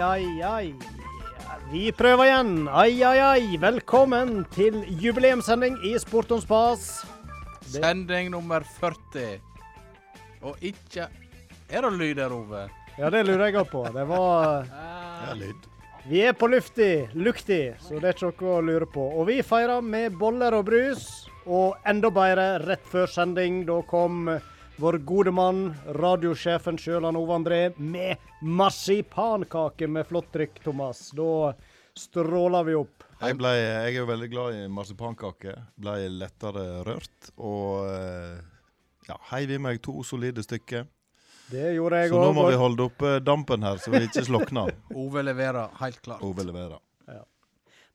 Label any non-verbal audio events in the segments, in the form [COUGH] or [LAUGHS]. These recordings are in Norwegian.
ai, ai. Vi prøver igjen. Ai, ai, ai. Velkommen til jubileumssending i Sport om spas. Det- Sending nummer 40. Og ikke Er det lyd der, Ove? Ja, det lurer jeg òg på. Det var Det er lyd. Vi er på lufti, lukti, så det er ikke noe å lure på. Og vi feirer med boller og brus. Og enda bedre, rett før sending, da kom vår gode mann, radiosjefen sjøl, Ove André, med marsipankake med flott trykk, Thomas. Da stråler vi opp. Jeg, ble, jeg er jo veldig glad i marsipankake. Ble lettere rørt. Og eh, ja, heiv i meg to solide stykker. Det gjorde jeg Så nå må vi holde oppe dampen her, så vi ikke slokner. [LAUGHS] Ove leverer, helt klart. Ove leverer.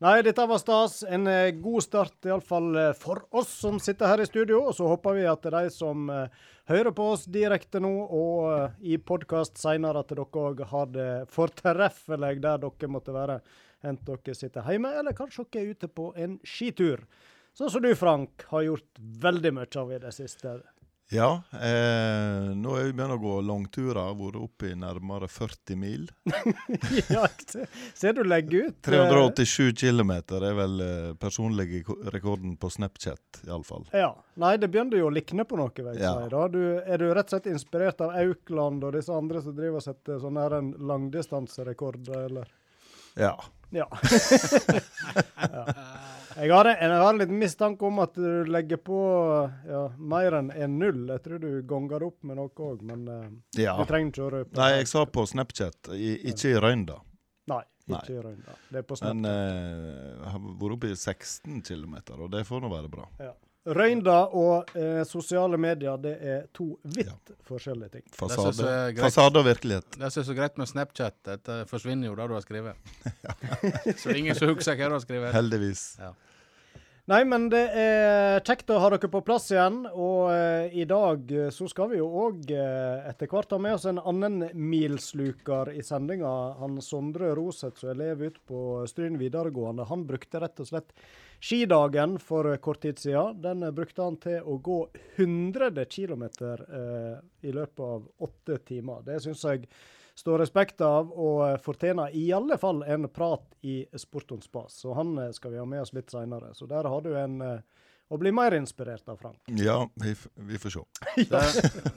Nei, dette var stas. En eh, god start, iallfall for oss som sitter her i studio. Og så håper vi at de som eh, hører på oss direkte nå og eh, i podkast seinere, at dere òg har det fortreffelig der dere måtte være. Enten dere sitter hjemme, eller kanskje dere er ute på en skitur. Sånn som du, Frank, har gjort veldig mye av i det siste. Ja, eh, nå er vi begynt å gå langturer. Vært oppe i nærmere 40 mil. [LAUGHS] ja, ser du legger ut. eh, 387 km er vel personlig rekorden på Snapchat, iallfall. Ja. Nei, det begynner jo å likne på noe, vet Ja. jeg. Da. Du, er du rett og slett inspirert av Aukland og disse andre som driver og setter sånne her en langdistanserekord, eller? Ja. Ja. [LAUGHS] ja. Jeg har, en, jeg har liten mistanke om at du legger på ja, mer enn en null. Jeg tror du gonger det opp med noe òg, men uh, ja. du trenger ikke å røpe. Nei, jeg sa på Snapchat, i, ikke i Røynda. Nei. ikke i Røynda. Det er på Snapchat. Men uh, jeg har vært oppe i 16 km, og det får nå være bra. Ja. Røynda og eh, sosiale medier, det er to vidt forskjellige ting. Fasade, fasade og virkelighet. Det som er så greit med Snapchat, det forsvinner jo det du har skrevet. [LAUGHS] [LAUGHS] så ingen som husker hva du har skrevet. Heldigvis. Nei, men det er kjekt å ha dere på plass igjen. Og eh, i dag eh, så skal vi jo òg eh, etter hvert ha med oss en annen milsluker i sendinga. Han Sondre Roseth som er elev ute på Stryn videregående. Han brukte rett og slett skidagen for kort tid siden. Den brukte han til å gå 100 km eh, i løpet av åtte timer. Det syns jeg står respekt av, og fortjener i alle fall en prat i Sport on Spas. Så han eh, skal vi ha med oss litt seinere. Så der har du en eh, å bli mer inspirert av, Frank. Ja, vi, f vi får se. [LAUGHS] Det,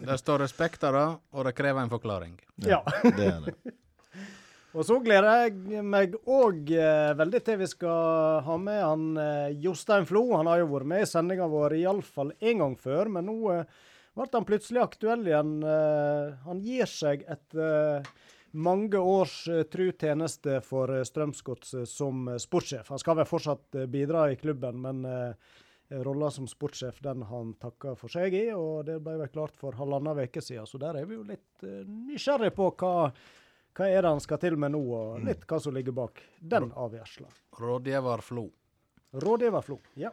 det står respekt av det, og det krever en forklaring. Ja. Det er det. [LAUGHS] Og så gleder jeg meg òg eh, veldig til vi skal ha med han eh, Jostein Flo. Han har jo vært med i sendinga vår iallfall én gang før, men nå eh, ble han plutselig aktuell igjen. Eh, han gir seg etter mange års eh, tru tjeneste for eh, Strømsgodset som eh, sportssjef. Han skal vel fortsatt eh, bidra i klubben, men eh, rolla som sportssjef den han takka for seg i, og det ble vel klart for halvannen uke siden. Så der er vi jo litt eh, nysgjerrig på hva hva er det han skal til med nå, og litt hva som ligger bak den avgjørelsen. Rådgiver Flo. Rådgiver Flo. Ja.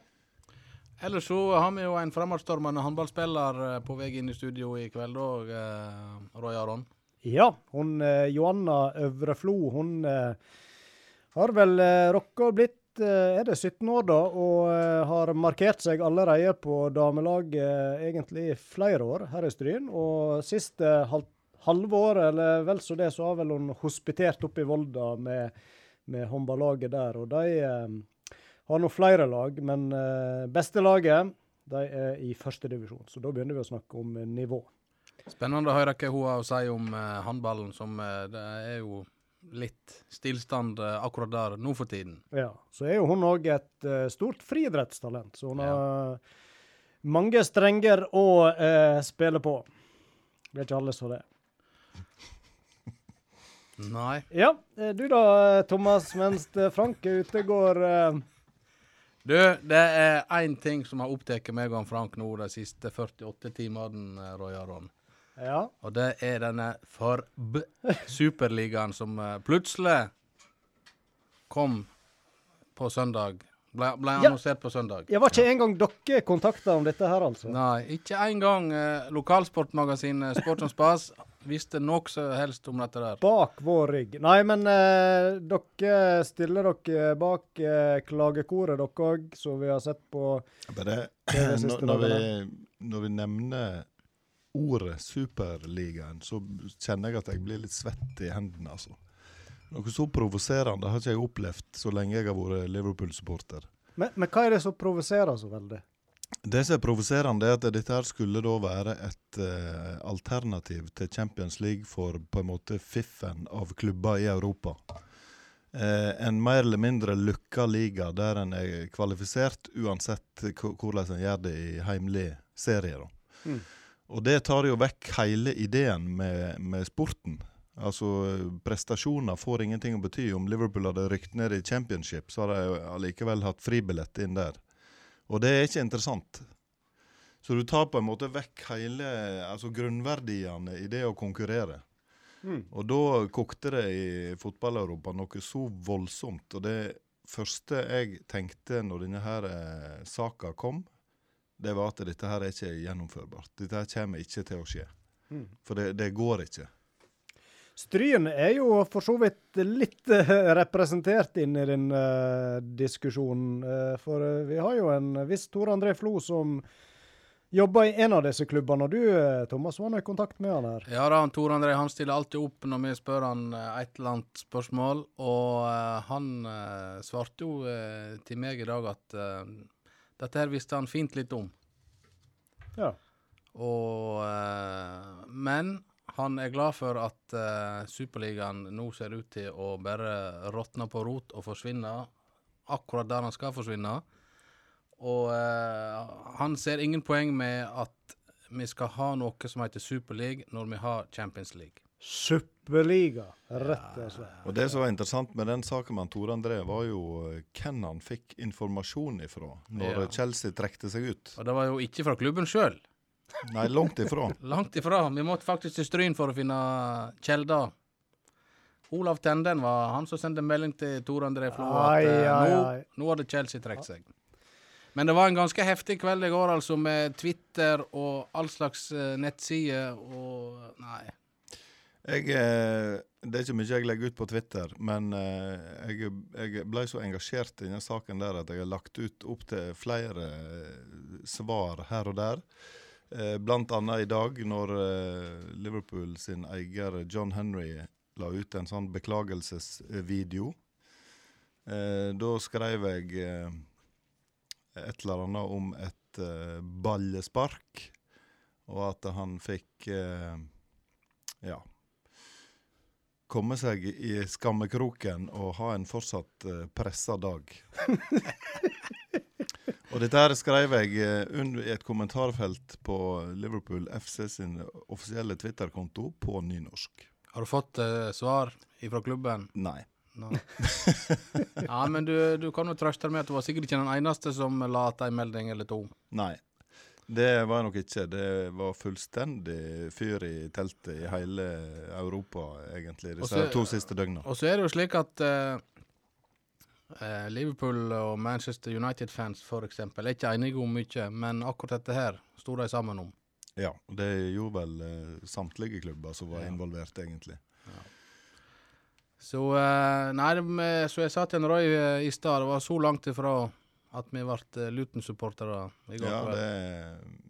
Ellers så har vi jo en fremadstormende håndballspiller eh, på vei inn i studio i kveld òg, eh, Roy Aron. ja, hun eh, Joanna Øvreflo, hun har vel rocka og blitt er det 17 år, da, og har markert seg allerede på damelaget eh, egentlig i flere år her i Stryn. Og siste halv, halvår, eller vel så det, så har vel hun hospitert oppe i Volda med, med håndballaget der. Og de eh, har nå flere lag, men eh, beste laget de er i første divisjon. Så da begynner vi å snakke om nivå. Spennende å høre hva hun har å si om eh, håndballen, som eh, det er jo litt stillstand eh, akkurat der nå for tiden. Ja, Så er jo hun òg et eh, stort friidrettstalent, så hun har mange strenger å eh, spille på. Det er ikke alle som det. Nei. Ja, eh, du da, Thomas, mens Frank er ute, går uh... Du, det er én ting som har opptatt meg og Frank nå de siste 48 timene, eh, Roy Aron. Ja. Og det er denne FORB-superligaen som plutselig kom på søndag. Ble, ble Ja. annonsert på søndag. Jeg var ikke engang dere kontakta om dette her, altså? Nei, ikke engang eh, lokalsportmagasinet Sport som Spas visste noe som helst om dette der. Bak vår rygg. Nei, men eh, dere stiller dere bak eh, klagekoret, dere òg, som vi har sett på Bare, siste når, når, vi, når vi nevner ordet Superligaen, så kjenner jeg at jeg blir litt svett i hendene, altså. Noe så provoserende har ikke jeg opplevd så lenge jeg har vært Liverpool-supporter. Men, men hva er det som provoserer så veldig? Det som er provoserende, er at dette her skulle da være et uh, alternativ til Champions League for på en måte fiffen av klubber i Europa. Uh, en mer eller mindre lukka liga der en er kvalifisert uansett hvordan en gjør det i heimlig serie. Mm. Og det tar jo vekk hele ideen med, med sporten. Altså, prestasjoner får ingenting å bety. Om Liverpool hadde rykt ned i championship, så hadde de allikevel hatt fribillett inn der. Og det er ikke interessant. Så du tar på en måte vekk hele altså grunnverdiene i det å konkurrere. Mm. Og da kokte det i fotball-Europa noe så voldsomt. Og det første jeg tenkte når denne her eh, saka kom, det var at dette her er ikke gjennomførbart. Dette her kommer ikke til å skje. Mm. For det, det går ikke. Stryn er jo for så vidt litt eh, representert inn i den eh, diskusjonen. eh, for vi har jo en viss Tor André Flo som jobber i en av disse klubbene. Og du Thomas var i kontakt med han her. Ja da, han Tor André han stiller alltid opp når vi spør han et eller annet spørsmål. Og han svarte jo til meg i dag at dette her visste han fint litt om. Ja. Og, men han er glad for at uh, Superligaen nå ser ut til å bare råtne på rot og forsvinne akkurat der han skal forsvinne. Og uh, han ser ingen poeng med at vi skal ha noe som heter Superleague når vi har Champions League. Superliga, rett og slett. Og det som var interessant med den saken med Tore André, var jo eh, hvem han fikk informasjon ifra når Ja. Chelsea trekte seg ut. Og det var jo ikke fra klubben sjøl. Nei, langt ifra. [LAUGHS] Langt ifra. Vi måtte faktisk til Stryn for å finne kjelder. Olav Tenden var han som sendte melding til Tor André Flo at Ai, ai, nå, nå hadde Chelsea trukket seg. Men det var en ganske heftig kveld i går, altså, med Twitter og all slags uh, nettsider og Nei. Jeg, eh, det er ikke mye jeg legger ut på Twitter, men jeg, jeg ble så engasjert i denne saken der at jeg har lagt ut opp til flere svar her og der. Eh, blant annet i dag, når eh, Liverpool sin eier John Henry la ut en sånn beklagelsesvideo. Eh, da skrev jeg et eller annet om et ballespark, og at han fikk ja komme seg i skammekroken og ha en fortsatt pressa dag. [LAUGHS] og dette her skrev jeg eh, i et kommentarfelt på Liverpool FC sin offisielle Twitter-konto på nynorsk. Har du fått uh, svar fra klubben? Nei. No. [LAUGHS] ja, men du, du kan jo trøste deg med at du var sikkert ikke den eneste som la att en melding eller to. Nei. Det var jeg nok ikke. Det var fullstendig fyr i teltet i hele Europa, egentlig, disse to siste døgna. Og så er det jo slik at eh, eh, Liverpool og Manchester United-fans eksempel er ikke enige om mye, men akkurat dette her sto de sammen om. Ja, det gjorde vel eh, samtlige klubber som var Ja. involvert, egentlig. Så eh, Nei, som jeg sa til en Roy i stad, det var så langt ifra at vi ble Luton-supportere i går Ja, det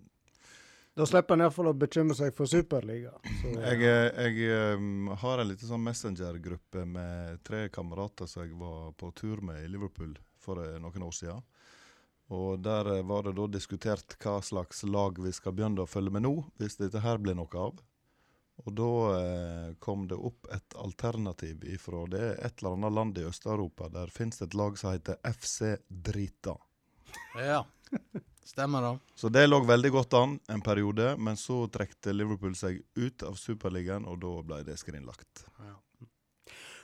Da slipper en iallfall å bekymre seg for Superliga. Så, [LAUGHS] Jeg, eh, jeg um, har en liten sånn messenger-gruppe med tre kamerater som jeg var på tur med i Liverpool for eh, noen år siden. Og der eh, var det da diskutert hva slags lag vi skal begynne å følge med nå, hvis dette her blir noe av. Og da eh, kom det opp et alternativ ifra det er et eller annet land i Øst-Europa. Der det et lag som heter FC Drita. Ja, [LAUGHS] stemmer det. Så det lå veldig godt an en periode, men så trekte Liverpool seg ut av Superligaen, og da ble det skrinlagt. Ja.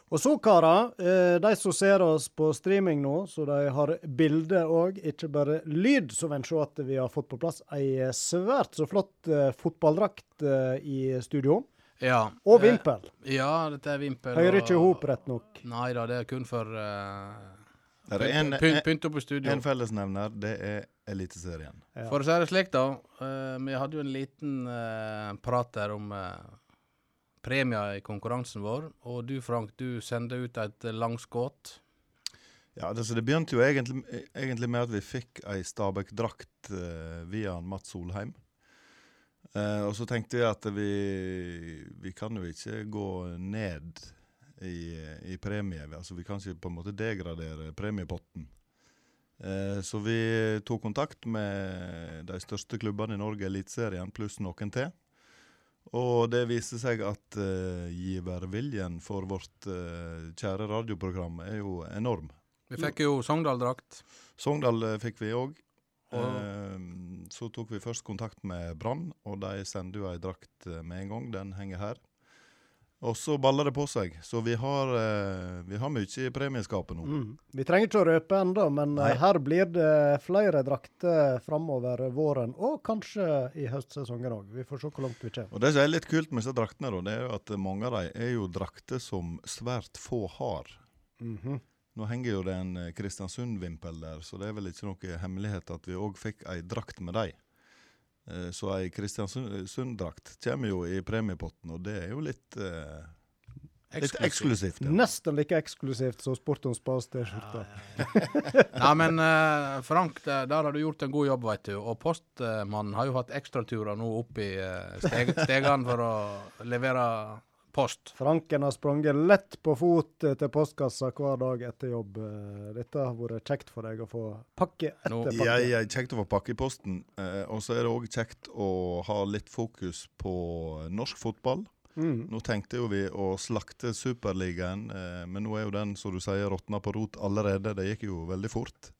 Og så, karer, eh, de som ser oss på streaming nå, så de har bilde òg, ikke bare lyd, så vil en se at vi har fått på plass ei svært så flott eh, fotballdrakt eh, i studio. Ja. Og vimpel. ja, dette er vimpel. Hører ikke i hop, rett nok. Nei da, det er kun for uh, Det pynt, pynt opp i studio. en fellesnevner, det er Eliteserien. Ja. For å si det slik, da. Uh, vi hadde jo en liten uh, prat der om uh, premier i konkurransen vår. Og du, Frank, du sendte ut et eh, langskudd. Ja, det, så det begynte jo egentlig, egentlig med at vi fikk ei Stabæk-drakt eh, via Mats Solheim. Eh, og så tenkte vi at vi, vi kan jo ikke gå ned i, i premie. Altså Vi kan ikke på en måte degradere premiepotten. Eh, så vi tok kontakt med de største klubbene i Norge, Eliteserien pluss noen til. Og det viste seg at uh, giverviljen for vårt uh, kjære radioprogram er jo enorm. Vi fikk jo Sogndal-drakt. Sogndal uh, fikk vi òg. så tok vi først kontakt med Brann, og de sender jo ei drakt med en gang. Den henger her. Og så baller det på seg. Så vi har, eh, vi har mye i premieskapet nå. Mm. Vi trenger ikke å røpe ennå, men eh, Nei. her blir det flere drakter framover våren, og kanskje i høstsesongen òg. Vi får se hvor langt vi kommer. Og Det som er litt kult med disse draktene, da, det er at mange av dem er jo drakter som svært få har. Mm -hmm. Nå henger jo det en eh, Kristiansund-vimpel der, så det er vel ikke noe hemmelighet at vi òg fikk ei drakt med dem. Eh, så ei Kristiansund-drakt kommer jo i premiepotten, og det er jo litt eh, Litt eksklusivt. Ja. Nesten like eksklusivt som Sport om spas-T-skjorta. Ja, ja, [LAUGHS] ja. men uh, Frank, der har du gjort en god jobb, veit du. Og postmannen har jo hatt ekstraturer nå opp i uh, steg stegene for å levere post. Franken har sprunget lett på fot eh, til postkassa hver dag etter jobb. Eh, dette har vært kjekt for deg å få pakke etter pakke. Jeg, jeg, kjekt å få pakke i posten. Eh, og så er det òg kjekt å ha litt fokus på norsk fotball. Mm. Nå tenkte jo vi å slakte Superligaen, eh, men nå er jo den som du sier, råtna på rot allerede. Det gikk jo veldig fort.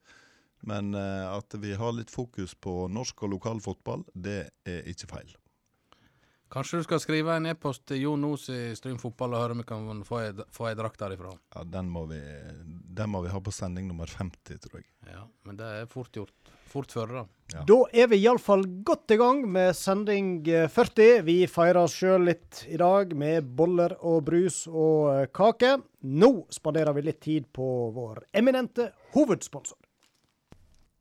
Men eh, at vi har litt fokus på norsk og lokal fotball, det er ikke feil. Kanskje du skal skrive en e-post til Jon Os i Stryn Fotball og høre om vi kan få ei, få ei drakt derifra? Ja, den må, vi, den må vi ha på sending nummer 50, tror jeg. Ja, Men det er fort gjort. Fort før, da. Ja. Da er vi iallfall godt i gang med sending 40. Eh, vi feirer oss sjøl litt i dag med boller og brus og eh, kake. Nå spanderer vi litt tid på vår eminente hovedsponsor.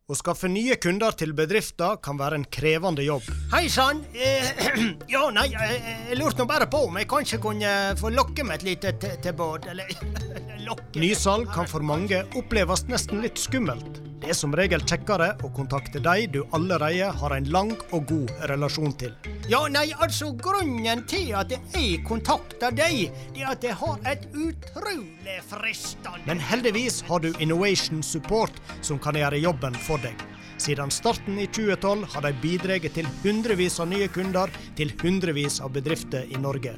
Å skaffe nye kunder til bedrifter kan være en krevende jobb. Hei sann. Eh, [CLEARS THROAT] ja, nei, jeg, jeg lurte nå bare på om jeg kanskje kunne få lokke med et lite tilbud, eller [LAUGHS] Nysalg kan for mange oppleves nesten litt skummelt. Det er som regel kjekkere å kontakte de du allerede har en lang og god relasjon til. Ja, nei, altså grunnen til at jeg kontakter deg, det er at jeg har et utrolig fristende Men heldigvis har du Innovation Support som kan gjøre jobben for deg. Siden starten i 2012 har de bidratt til hundrevis av nye kunder til hundrevis av bedrifter i Norge.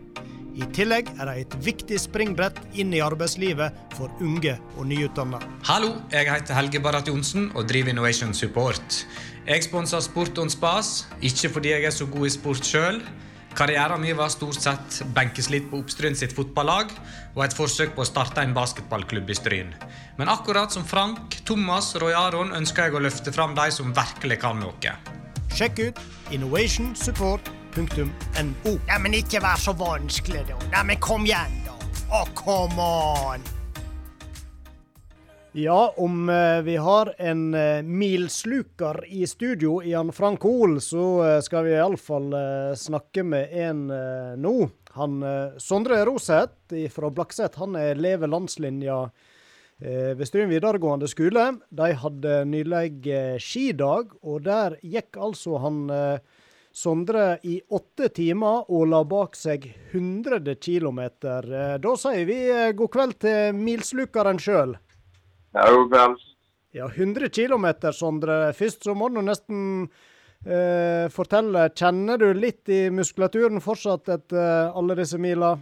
I tillegg er de et viktig springbrett inn i arbeidslivet for unge og nyutdanna. Hallo, jeg heter Helge Barrat Johnsen og driver Innovation Support. Jeg sponser Sport on Spas, ikke fordi jeg er så god i sport sjøl. Karrieren min var stort sett benkeslitt på Oppstryn sitt fotballag og et forsøk på å starte en basketballklubb i Stryn. Men akkurat som Frank, Thomas og Roy Aron ønsker jeg å løfte fram de som virkelig kan noe. Sjekk ut Innovation Support .no. Nei, men ikke vær så vanskelig, da. Nei, men kom igjen, da. Å, oh, come on! Ja, om eh, vi har en eh, milsluker i studio, Jan Frank Hoel, så eh, skal vi iallfall snakke med en nå. Han Sondre Roseth fra Blakset, han er elev landslinja ved Stryn videregående skole. De hadde nylig skidag, og der gikk altså han Sondre i åtte timer og la bak seg 100 km. Eh, da sier vi eh, god kveld til milslukeren sjøl. Ja, god kveld. Ja, 100 km, Sondre. Først så må du nesten eh, fortelle. Kjenner du litt i muskulaturen fortsatt etter alle disse mila?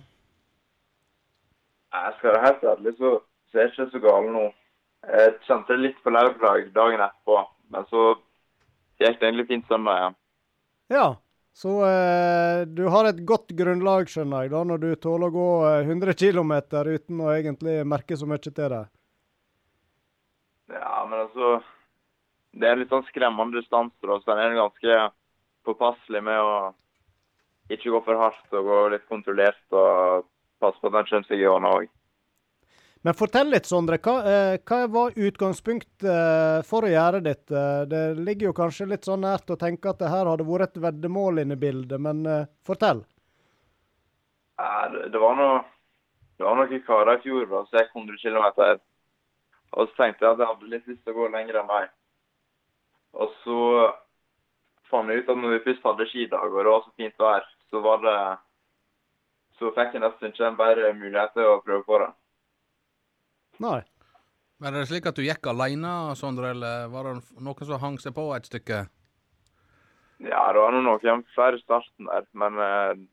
Jeg skal være helt ærlig, så, så er jeg ikke så gal nå. Jeg kjente det litt på lørdag dagen etterpå, men så gikk det egentlig fint søndag igjen. Ja, så eh, du har et godt grunnlag, skjønner jeg, da, når du tåler å gå 100 eh, km uten å egentlig merke så mye til det? Ja, men altså Det er litt sånn skremmende distanse, da, så den er ganske påpasselig med å ikke gå for hardt og gå litt kontrollert og passe på at den kommer seg årene òg. Men fortell litt, Sondre. Hva, eh, hva var utgangspunktet eh, for å gjøre dette? Det ligger jo kanskje litt sånn nært å tenke at det her hadde vært et veddemål inne i bildet, men eh, fortell. Ja, det, det, var noe det var noen karer i fjor som gikk 100 km. Og så tenkte jeg at jeg hadde litt lyst til å gå lenger enn meg. Og så fant jeg ut at når vi først hadde skidag og det var så fint vær, så var det så fikk jeg nesten ikke en bedre mulighet til å prøve på det. Nei. Men er det slik at du gikk alene, Sondre, eller var det noen som hang seg på et stykke? Ja, det var noen flere i starten der, men eh,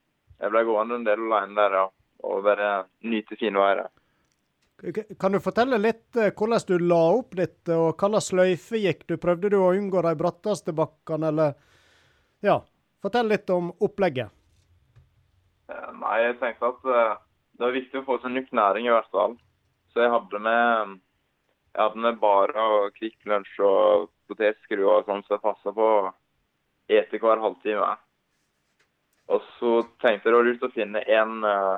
jeg ble gående en del alene der, ja. Og bare nyte finværet. Kan du fortelle litt eh, hvordan du la opp dette, og hva slags sløyfe gikk du? Prøvde du å unngå de bratteste bakkene, eller Ja, fortell litt om opplegget. Eh, Nei, jeg tenkte at eh, det var viktig å få seg nok næring i hvert fall. Så jeg hadde med, jeg hadde med bare og Kvikk Lunsj og potetskru og sånn, så jeg passa på å ete hver halvtime. Og så tenkte jeg det var lurt å finne en, eh,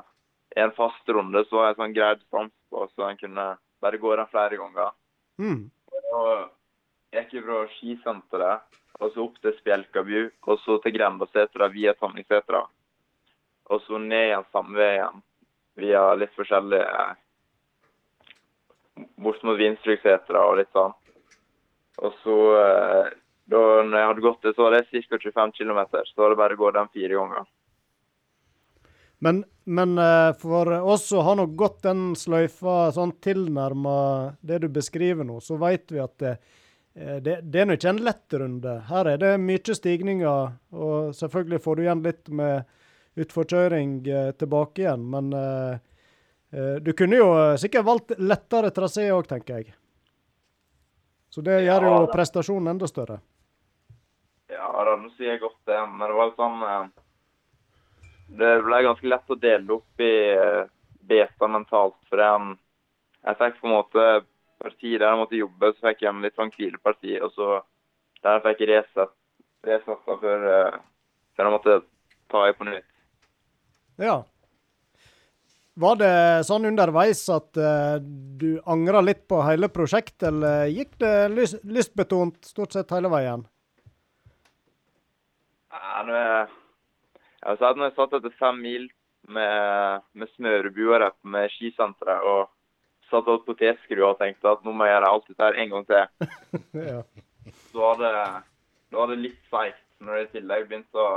en fast runde så var jeg sånn greid stans på, så en kunne bare gå den flere ganger. Mm. Og jeg gikk fra skisenteret og så opp til Spjelkabu, og så til Grendasetra via Tanningsetra. Og så ned igjen samme veien via litt forskjellige Bort mot Vindstryksetra og litt sånn. Og så eh, da når jeg hadde gått det, så var det ca. 25 km. Så var det bare å gå den fire ganger. Men, men eh, for oss som har nå gått den sløyfa sånn tilnærma det du beskriver nå, så vet vi at det, eh, det, det er nå ikke en lett runde. Her er det mye stigninger, og selvfølgelig får du igjen litt med utforkjøring tilbake igjen. Men du kunne jo sikkert valgt lettere trasé òg, tenker jeg. Så det gjør jo prestasjonen enda større. Ja, da nå sier jeg godt det, men det var litt sånn eh, Det ble ganske lett å dele opp i eh, beta mentalt. For jeg, jeg fikk på en måte parti der jeg måtte jobbe, så fikk jeg en litt sånn hvileparti. Og så der fikk jeg resetta før, eh, før jeg måtte ta i på nytt. Ja. Var det sånn underveis at uh, du angra litt på hele prosjektet, eller gikk det lyst, lystbetont stort sett hele veien? Ja, nå er- Jeg når jeg satt etter fem mil med, med smørebuer med skisenteret og satt opp potetskrua og tenkte at nå må jeg gjøre alt dette her en gang til, [LAUGHS] ja. så var det, da var det litt seigt når det i tillegg begynte å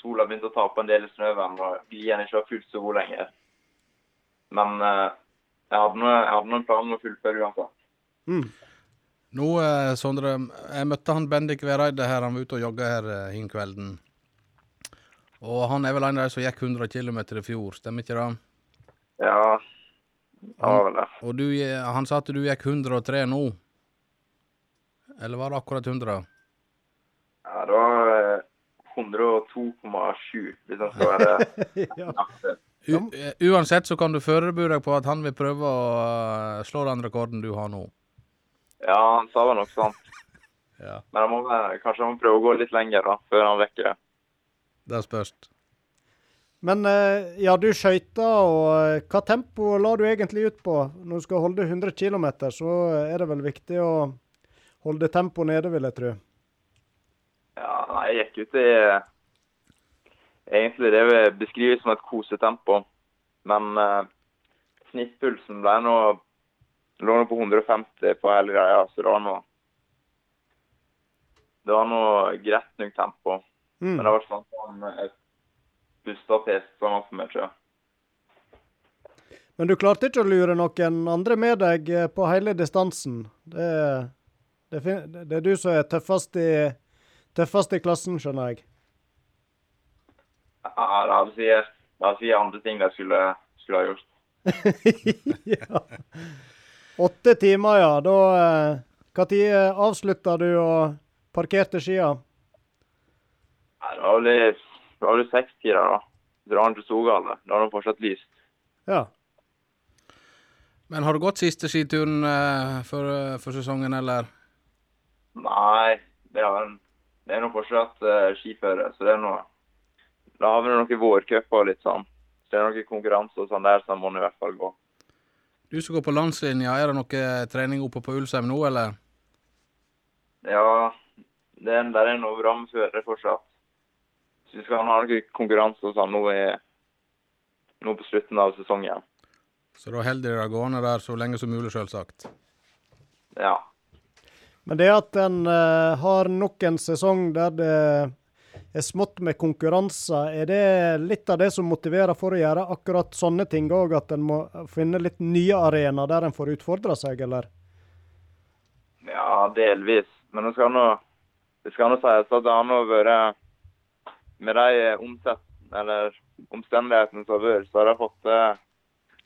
sola begynte å ta på en del i snøen og glien ikke var fullt så god lenger. Men eh, jeg hadde noe- jeg hadde noen plan om å fullføre uansett. Mm. Nå, eh, Sondre, jeg møtte han Bendik Vereide her, han var ute og jogga her eh, hin kvelden. Og han er vel en av de som gikk 100 km i fjor, stemmer ikke det? Ja, det var vel det. Og du, han sa at du gikk 103 nå? Eller var det akkurat 100? Ja, det var eh, 102,7, hvis jeg skal være [LAUGHS] ja. Eh, uansett så kan du forberede deg på at han vil prøve å eh, slå den rekorden du har nå. Ja, han sa vel nok sant. [LAUGHS] Ja. Men han må, kanskje han må prøve å gå litt lenger da, før han vekker det. Det spørs. Men eh, ja, du skøyter, og hva tempo la du egentlig ut på? Når du skal holde 100 km, så er det vel viktig å holde tempoet nede, vil jeg tro. Ja, nei, jeg gikk ut i egentlig det vi beskriver som et kosetempo. Men eh, snittpulsen ble nå lå nå på 150 på hele greia, så det var nå Det var nå greit nok tempo. Mm. Men det var sånn som et pusta pest sånn for mye. Men du klarte ikke å lure noen andre med deg eh, på hele distansen. Det, det, det er du som er tøffest i, tøffest i klassen, skjønner jeg. Ja, da hadde jeg, hadde sikkert andre ting jeg skulle, skulle ha gjort. [LAUGHS] ja. Åtte timer, ja. Da Når avslutta du og parkerte skia? Ja, det var vel i- det var vel sekstida, da. Drar til Sogale. Da er det fortsatt lyst. Ja. Men har du gått siste skituren eh, for, eh, for sesongen, eller? Nei, det er, en, det er nå fortsatt uh, skiføre, så det er noe Da har vi noen vårcuper og litt sånn. Så det er noen konkurranser og sånn der, så må en i hvert fall gå. Du som går på landslinja, er det noe trening oppe på Ulsheim nå, eller? Ja, det er, der er noe bra med førere fortsatt. Så vi skal ha noen konkurranser og sånn nå, nå på slutten av sesongen. Så da holder dere gående der så lenge som mulig, selvsagt. Ja. Men det at en uh, har nok en sesong der det er smått med konkurranser. Er det litt av det som motiverer for å gjøre akkurat sånne ting òg, at en må finne litt nye arenaer der en får utfordre seg, eller? Ja, delvis. Men det skal nå, det skal nå sies at det har nå vært Med de omsett, eller omstendighetene som har vært, så har de fått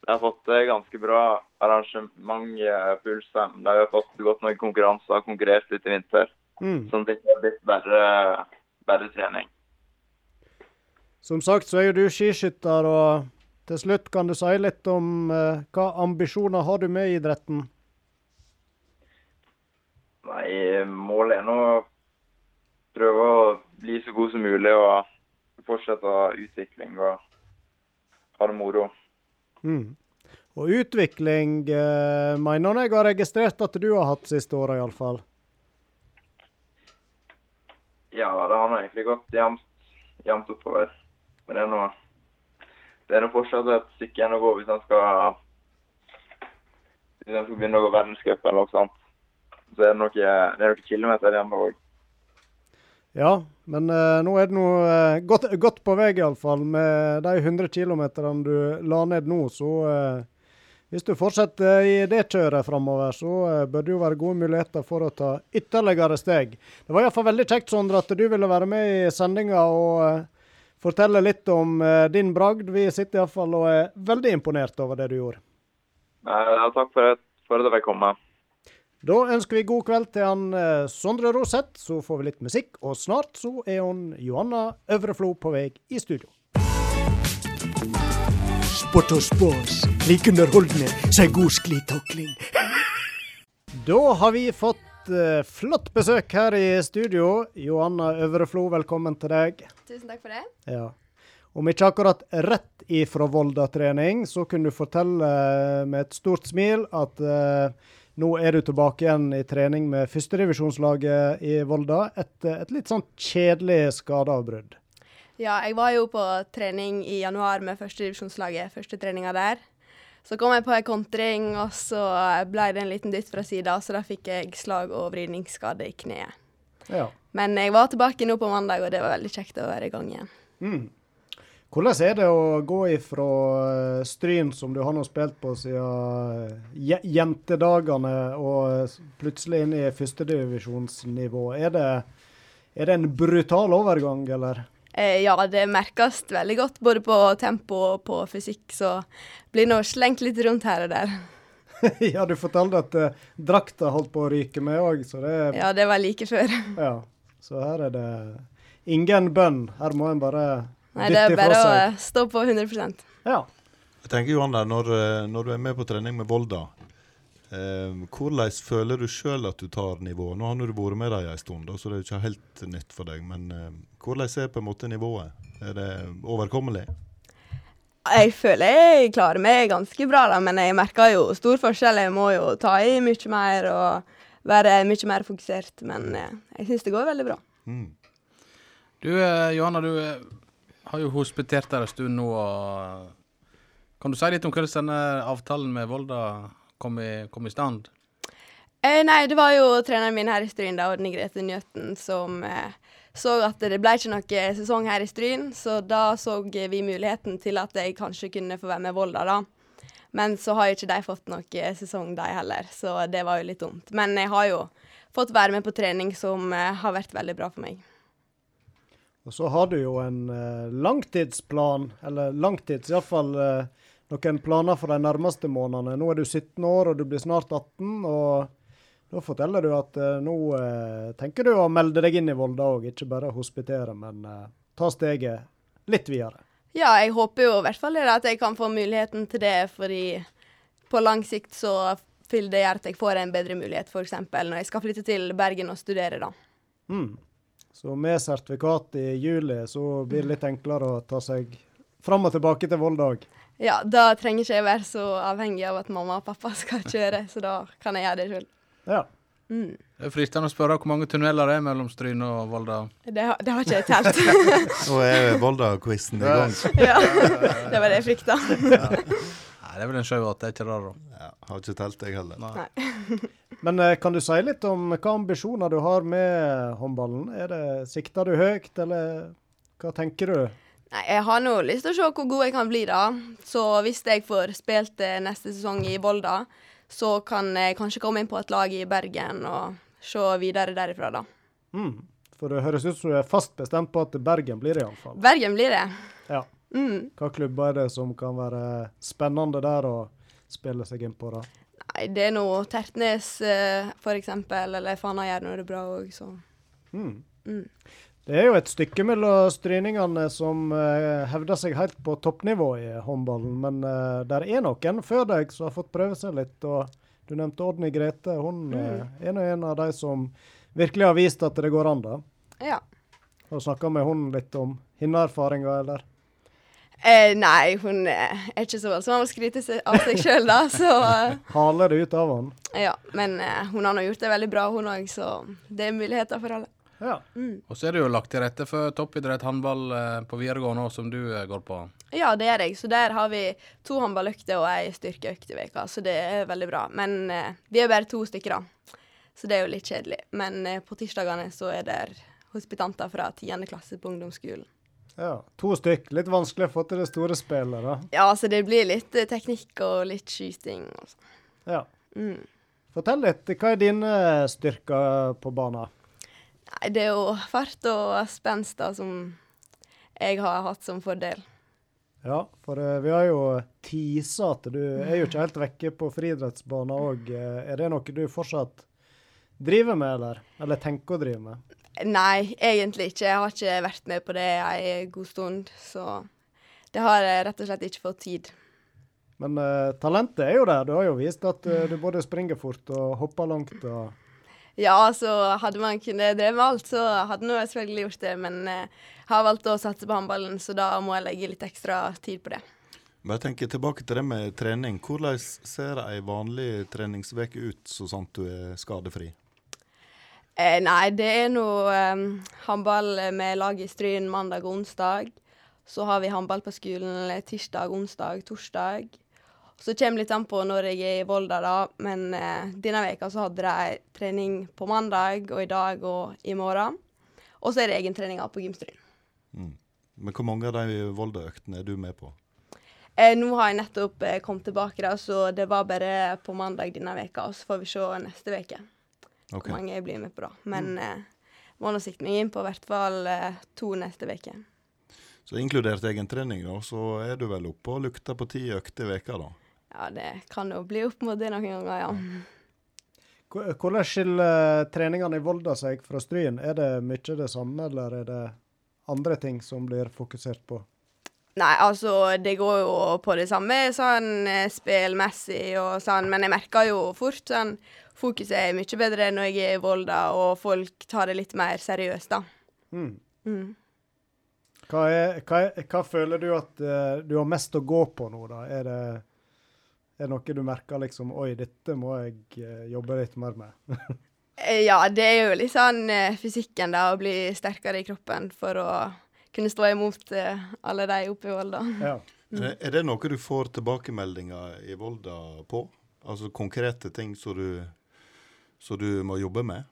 de har fått ganske bra arrangement på Ulstein. De har fått gått noen konkurranser og konkurrert litt i vinter. Mm. Sånn at det ikke har blitt bare, bare trening. Som sagt så er jo du skiskytter, og til slutt kan du si litt om eh, hva ambisjoner har du med idretten? Nei, målet er nå å prøve å bli så god som mulig og fortsette utvikling og ha det moro. Mm. Og utvikling eh, mener jeg har registrert at du har hatt siste året, iallfall. Ja, det har nå egentlig gått jevnt, jevnt oppover. Men det er nå det er nå fortsatt et stykke igjen å gå hvis han skal hvis han skal begynne å gå verdenscup eller noe sånt. Så er det noen, er noen kilometer igjen òg. Ja, men eh, nå er det nå eh, godt på vei, iallfall. Med de 100 km du la ned nå, så eh, hvis du fortsetter i det kjøret framover, så eh, bør det jo være gode muligheter for å ta ytterligere steg. Det var iallfall veldig kjekt, Sondre, at du ville være med i sendinga og eh, fortelle litt om eh, din bragd. Vi sitter iallfall og er veldig imponert over det du gjorde. Ja, takk for, at- at jeg fikk komme. Da ønsker vi god kveld til han Sondre Roseth, så får vi litt musikk. Og snart så er hun Johanna Øvreflo på vei i studio. Sport og spas. Like underholdende som god sklitakling. [LAUGHS] Da har vi fått uh, flott besøk her i studio. Johanna Øvreflo, velkommen til deg. Tusen takk for det. Ja. Om ikke akkurat rett ifra Volda-trening, så kunne du fortelle eh, med et stort smil at eh, nå er du tilbake igjen i trening med førstedivisjonslaget i Volda etter et litt sånn kjedelig skadeavbrudd. Ja, jeg var jo på trening i januar med førstedivisjonslaget, første treninga der. Så kom jeg på en kontring, og så ble det en liten dytt fra sida, så da fikk jeg slag- og vridningsskade i kneet. Ja. Men jeg var tilbake nå på mandag, og det var veldig kjekt å være i gang igjen. Mm. Hvordan er det å gå ifra eh, Stryn, som du har nå spilt på siden jentedagene, og plutselig inn i førstedivisjonsnivå? Er, det- er det en brutal overgang, eller? Eh, ja, det merkes veldig godt, både på tempo og på fysikk, så blir nå slengt litt rundt her og der. [LAUGHS] ja, du fortalte at uh, drakta holdt på å ryke med òg, så det Ja, det var like før. [LAUGHS] Ja. Så her er det ingen bønn. Her må en bare Nei, det er bare å stå på 100% Ja. Jeg tenker Johan, når, eh, når du er med på trening med Volda, eh, hvordan føler du sjøl at du tar nivået? Nå har du vært med dem en stund, så det er ikke helt nytt for deg. Men eh, hvordan er på en måte nivået? Er det overkommelig? Jeg føler jeg klarer meg ganske bra, da, men jeg merker jo stor forskjell. Jeg må jo ta i mye mer og være mye mer fokusert. Men eh, jeg syns det går veldig bra. Mm. Du eh, Johanna, du eh, har jo hospitert der en stund nå. og Kan du si litt om hvordan denne avtalen med Volda kom i, kom i stand? Eh, nei, det var jo treneren min her i Stryn, da, Odny Grete Njøten, som eh, så at det ble ikke noe sesong her i Stryn, så da så vi muligheten til at jeg kanskje kunne få være med Volda, da. Men så har jo ikke de fått noe sesong, de heller, så det var jo litt dumt. Men jeg har jo fått være med på trening som eh, har vært veldig bra for meg. Og så har du jo en eh, langtidsplan, eller langtids iallfall uh, noen planer for de nærmeste månedene. Nå er du 17 år, og du blir snart 18. og da forteller du at eh, nå eh, tenker du å melde deg inn i Volda òg, ikke bare hospitere, men eh, ta steget litt videre. Ja, jeg håper jo i hvert fall at jeg kan få muligheten til det, fordi på lang sikt så vil det gjøre at jeg får en bedre mulighet, f.eks. når jeg skal flytte til Bergen og studere, da. Mm. Så med sertifikat i juli, så blir det litt enklere å ta seg fram og tilbake til Volda òg. Ja, da trenger ikke jeg være så avhengig av at mamma og pappa [LAUGHS] skal kjøre, så da kan jeg gjøre det sjøl. Ja. Mm. Det er fristende å spørre hvor mange tunneler det er mellom Stryn og Volda. Det, har- det har ikke jeg telt. [LAUGHS] Nå er Volda-quizen i gang. [LAUGHS] ja, det var det jeg frykta. Nei, det er vel en sjø at det er ikke det, da. Ja, har ikke telt, jeg heller. Nei. Men eh, kan du si litt om hva ambisjoner du har med håndballen? Er det, Sikter du høyt, eller hva tenker du? Nei, Jeg har nå lyst til å se hvor god jeg kan bli, da. Så hvis jeg får spilt eh, neste sesong i Volda, så kan jeg kanskje komme inn på et lag i Bergen og se videre derifra, da. Mm. For det høres ut som du er fast bestemt på at Bergen blir det, iallfall. Bergen blir det. Ja. Mm. Hva klubber er det som kan være spennende der å spille seg inn på, da? Nei, det er nå Tertnes, eh, for eksempel, eller Fana gjør nå det bra òg, så Mm. Mm. Det er jo et stykke mellom stryningene som uh, hevder seg helt på toppnivå i håndballen, men uh, der er noen før deg som har fått prøve seg litt. og Du nevnte Odny Grete. Hun uh, er nå en av de som virkelig har vist at det går an. da. ja. Har du snakka med hun litt om hennes erfaringer, eller? Eh, nei, hun eh, er ikke så voldsom av å skryte av seg sjøl, da, så eh, [LAUGHS] Haler det ut av han? Ja. Men hun har nå gjort det veldig bra, hun òg, så det er muligheter for alle. Ja. Og så er det jo lagt til rette for toppidrett håndball eh, på videregående òg, som du eh, går på. Ja, det gjør jeg. Så der har vi to håndballøkter og ei styrkeøkt i veka, så det er veldig bra. Men eh, vi er bare to stykker, da. Så det er jo litt kjedelig. Men eh, på tirsdagene så er det hospitanter fra 10. klasse på ungdomsskolen. ja. To stykk. Litt vanskelig å få til det store spillet, da. Ja, så det blir litt eh, teknikk og litt skyting og sånn. Ja. Mm. Fortell litt. Hva er dine styrker på banen? Nei, det er jo fart og spenst da som jeg har hatt som fordel. Ja, for uh, vi har jo tisa at du er jo ikke helt vekke på friidrettsbanen òg. Er det noe du fortsatt driver med, eller? Eller tenker å drive med? Nei, egentlig ikke. Jeg har ikke vært med på det ei god stund, så det har jeg rett og slett ikke fått tid. Men uh, talentet er jo der. Du har jo vist at uh, du både springer fort og hopper langt. og... Ja, så hadde man kunnet drevet med alt, så hadde nå jeg selvfølgelig gjort det, men eh, har valgt å satse på håndballen, så da må jeg legge litt ekstra tid på det. Bare tenker tilbake til det med trening. Hvordan ser ei vanlig treningsveke ut så sant du er skadefri? Eh, nei, det er nå eh, håndball med lag i Stryn mandag og onsdag. Så har vi håndball på skolen tirsdag, onsdag, torsdag. Så kommer litt an på når jeg er i Volda, da. Men eh, denne veka så hadde de trening på mandag og i dag og i morgen. Og så er det egentreninga på Gymstryn. Mm. Men hvor mange av de Volda-øktene er du med på? Eh, nå har jeg nettopp eh, kommet tilbake, da, så det var bare på mandag denne veka. Og så får vi se neste uke okay. hvor mange jeg blir med på, da. Men eh, må nå sikte meg inn på i hvert fall eh, to neste uke. Så inkludert egentrening, da, så er du vel oppe og lukter på ti økter i veka da? Ja, det kan jo bli opp mot det noen ganger, ja. Hvordan skiller treningene i Volda seg fra Stryn? Er det mye det samme, eller er det andre ting som blir fokusert på? Nei, altså, det går jo på det samme sånn eh, spillmessig og sånn, men jeg merker jo fort sånn Fokuset er mye bedre når jeg er i Volda, og folk tar det litt mer seriøst, da. Mm. Mm. Hva, er, hva, er, hva føler du at uh, du har mest å gå på nå, da? Er det, er det noe du merker liksom Oi, dette må jeg eh, jobbe litt mer med. [LAUGHS] Eh, Ja, det er jo litt sånn eh, fysikken, da, å bli sterkere i kroppen for å kunne stå imot alle de oppe i Volda. ja. Er, det, er det noe du får tilbakemeldinger i Volda på? Altså konkrete ting som du, som du må jobbe med?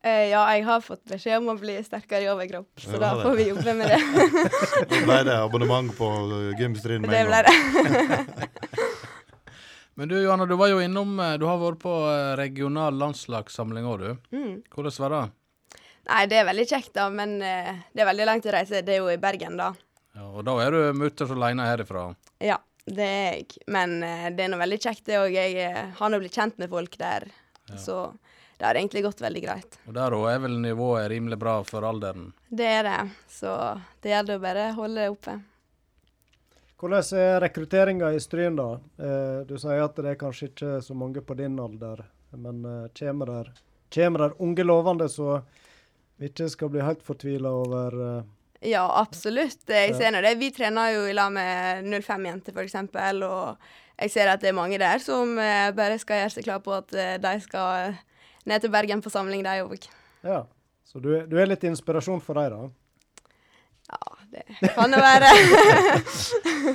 Eh, ja, jeg har fått beskjed om å bli sterkere i overkropp, så Ja, da får vi jobbe med det. [LAUGHS] Da ble det abonnement på gymstrien med en gang. det ble [LAUGHS] det. Men du Johanna, du var jo innom eh, Du har vært på eh, regional landslagssamling òg, du. Mm. Hvordan var det? Nei, det er veldig kjekt, da, men eh, det er veldig langt å reise. Det er jo i Bergen, da. Ja, og da er du mutters aleine herifra. Ja, det er jeg. Men det er nå veldig kjekt, det òg. Jeg har nå blitt kjent med folk der, så det har egentlig gått veldig greit. Og der òg er vel nivået rimelig bra for alderen. Det er det, så det gjelder å bare holde det oppe. Hvordan er rekrutteringa i Stryn, da? Eh, du sier at det er kanskje ikke så mange på din alder, men eh, kommer der, kommer der unge lovende så vi ikke skal bli helt fortvila over eh, Ja, absolutt. Jeg ser nå det. Vi trener jo i lag med 05-jenter, f.eks., og jeg ser at det er mange der som bare skal gjøre seg klar på at de skal ned til Bergen på samling, de òg. Ja. Så du, du er litt inspirasjon for dem, da? Ja, det Kan det være.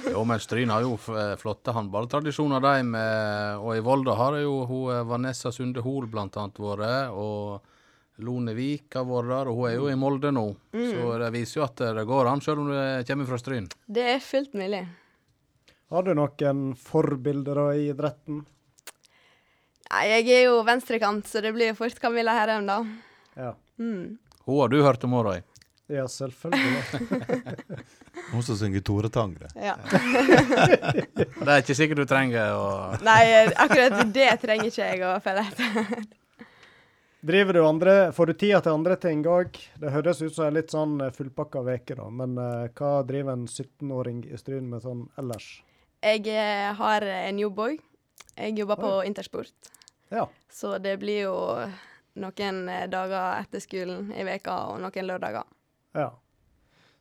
[LAUGHS] Jo, men Stryn har jo eh, flotte håndballtradisjoner, de. Med, og i Volda har det jo hun eh, Vanessa Sunde Hol blant annet vært. Og Lone Vik har vært der, og hun er jo i Molde nå. Så det viser jo at det går an, selv om du kommer fra Stryn. Det er fullt mulig. Har du noen forbilder da i idretten? Nei, jeg er jo venstrekant, så det blir jo fort Camilla Herheim, da. Ja. Mm. Hun har du hørt om, Roy? Ja, selvfølgelig. [LAUGHS] Hun som synger Tore Tang, det. Ja. [LAUGHS] Det er ikke sikkert du trenger å Nei, akkurat det trenger ikke jeg å følge etter. Driver du andre, Får du tida til andre ting òg? Det høres ut som en litt sånn eh, fullpakka veke da. Men uh, hva driver en 17-åring i Stryn med sånn ellers? Jeg eh, har en jobb òg. Jeg jobber på Intersport. Ja. Så det blir jo noen dager etter skolen i veka og noen lørdager. Ja.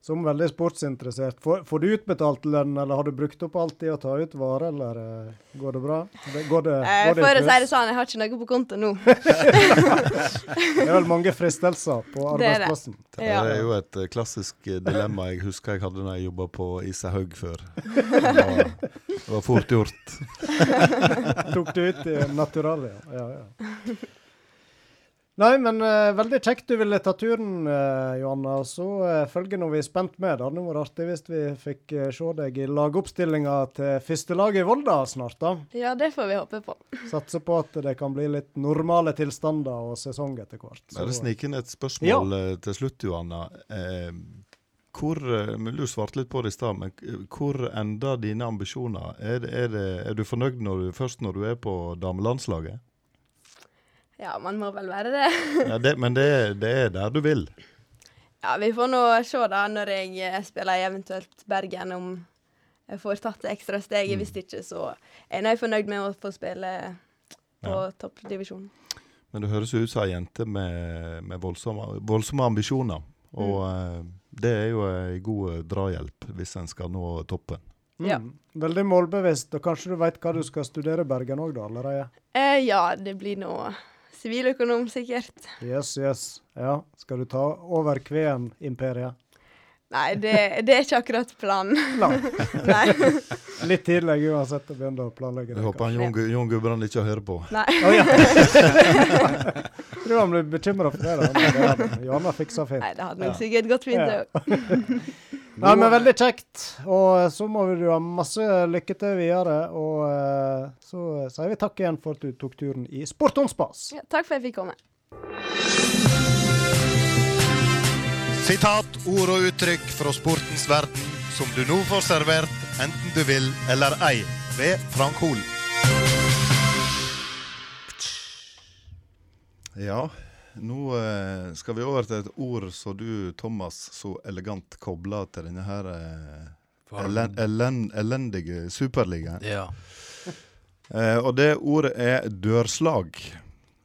Som veldig sportsinteressert. Får, får du utbetalt lønn, eller har du brukt opp alt i å ta ut varer, eller uh, går det bra? Det, går det, Eh, går det for å si det sånn, jeg har ikke noe på konto nå. [LAUGHS] [LAUGHS] Det er vel mange fristelser på Det er det. arbeidsplassen. Det er jo et eh, klassisk dilemma jeg husker jeg hadde da jeg jobba på Isahaug før. [LAUGHS] Det var, det var fort gjort. Tok du ut i naturalia? Ja, ja. Nei, men uh, veldig kjekt du ville ta turen, uh, Johanna. Og Så uh, følger nå vi er spent med. Det hadde vært artig hvis vi fikk uh, se deg i lagoppstillinga til førstelaget i Volda snart. da. Ja, det får vi håpe på. [LAUGHS] Satser på at det kan bli litt normale tilstander og sesong etter hvert. Så- Bare snike inn et spørsmål ja. til slutt, Johanna. Eh, hvor, eh, Du svarte litt på det i stad, men hvor ender dine ambisjoner? Er, det- er, det, er du fornøyd når du, først når du er på damelandslaget? Ja, man må vel være det. [LAUGHS] Ja, det, men det, det er der du vil? Ja, vi får nå se da når jeg eh, spiller i eventuelt Bergen, om jeg får tatt det ekstra steget. Hvis ikke, så er jeg fornøyd med å få spille på Ja. toppdivisjonen. Men det høres ut som ei jente med, med voldsomme, voldsomme ambisjoner. Og mm. det er jo ei god drahjelp hvis en skal nå toppen. Ja. Mm. Veldig målbevisst. Og kanskje du veit hva du skal studere i Bergen òg, da, allerede? Eh, ja, det blir nå siviløkonom, sikkert. Yes, yes. Ja. Skal du ta over Kveen-imperiet? Nei, det, det er ikke akkurat planen. Nei. [LAUGHS] Nei. Litt tidlig uansett å begynne å planlegge Jeg håper Jon, Jon Gudbrand ikke hører på. Nei. Oh, ja. Tror han blir bekymra for det. Johanna fiksa fint. Nei, det hadde nok sikkert gått fint, det Ja. [LAUGHS] Nei, men Veldig kjekt. Og så må du ha masse lykke til videre. Og eh, så sier vi takk igjen for at du tok turen i Sport on spas. Ja, takk for at jeg fikk komme. Sitat, ord og uttrykk fra sportens verden som du nå får servert, enten du vil eller ei, ved Frank Hol. Ja, nå eh, skal vi over til et ord som du, Thomas, så elegant kobla til denne her eh, elen, elen, elendige superligaen. Ja, Eh, og det ordet er dørslag.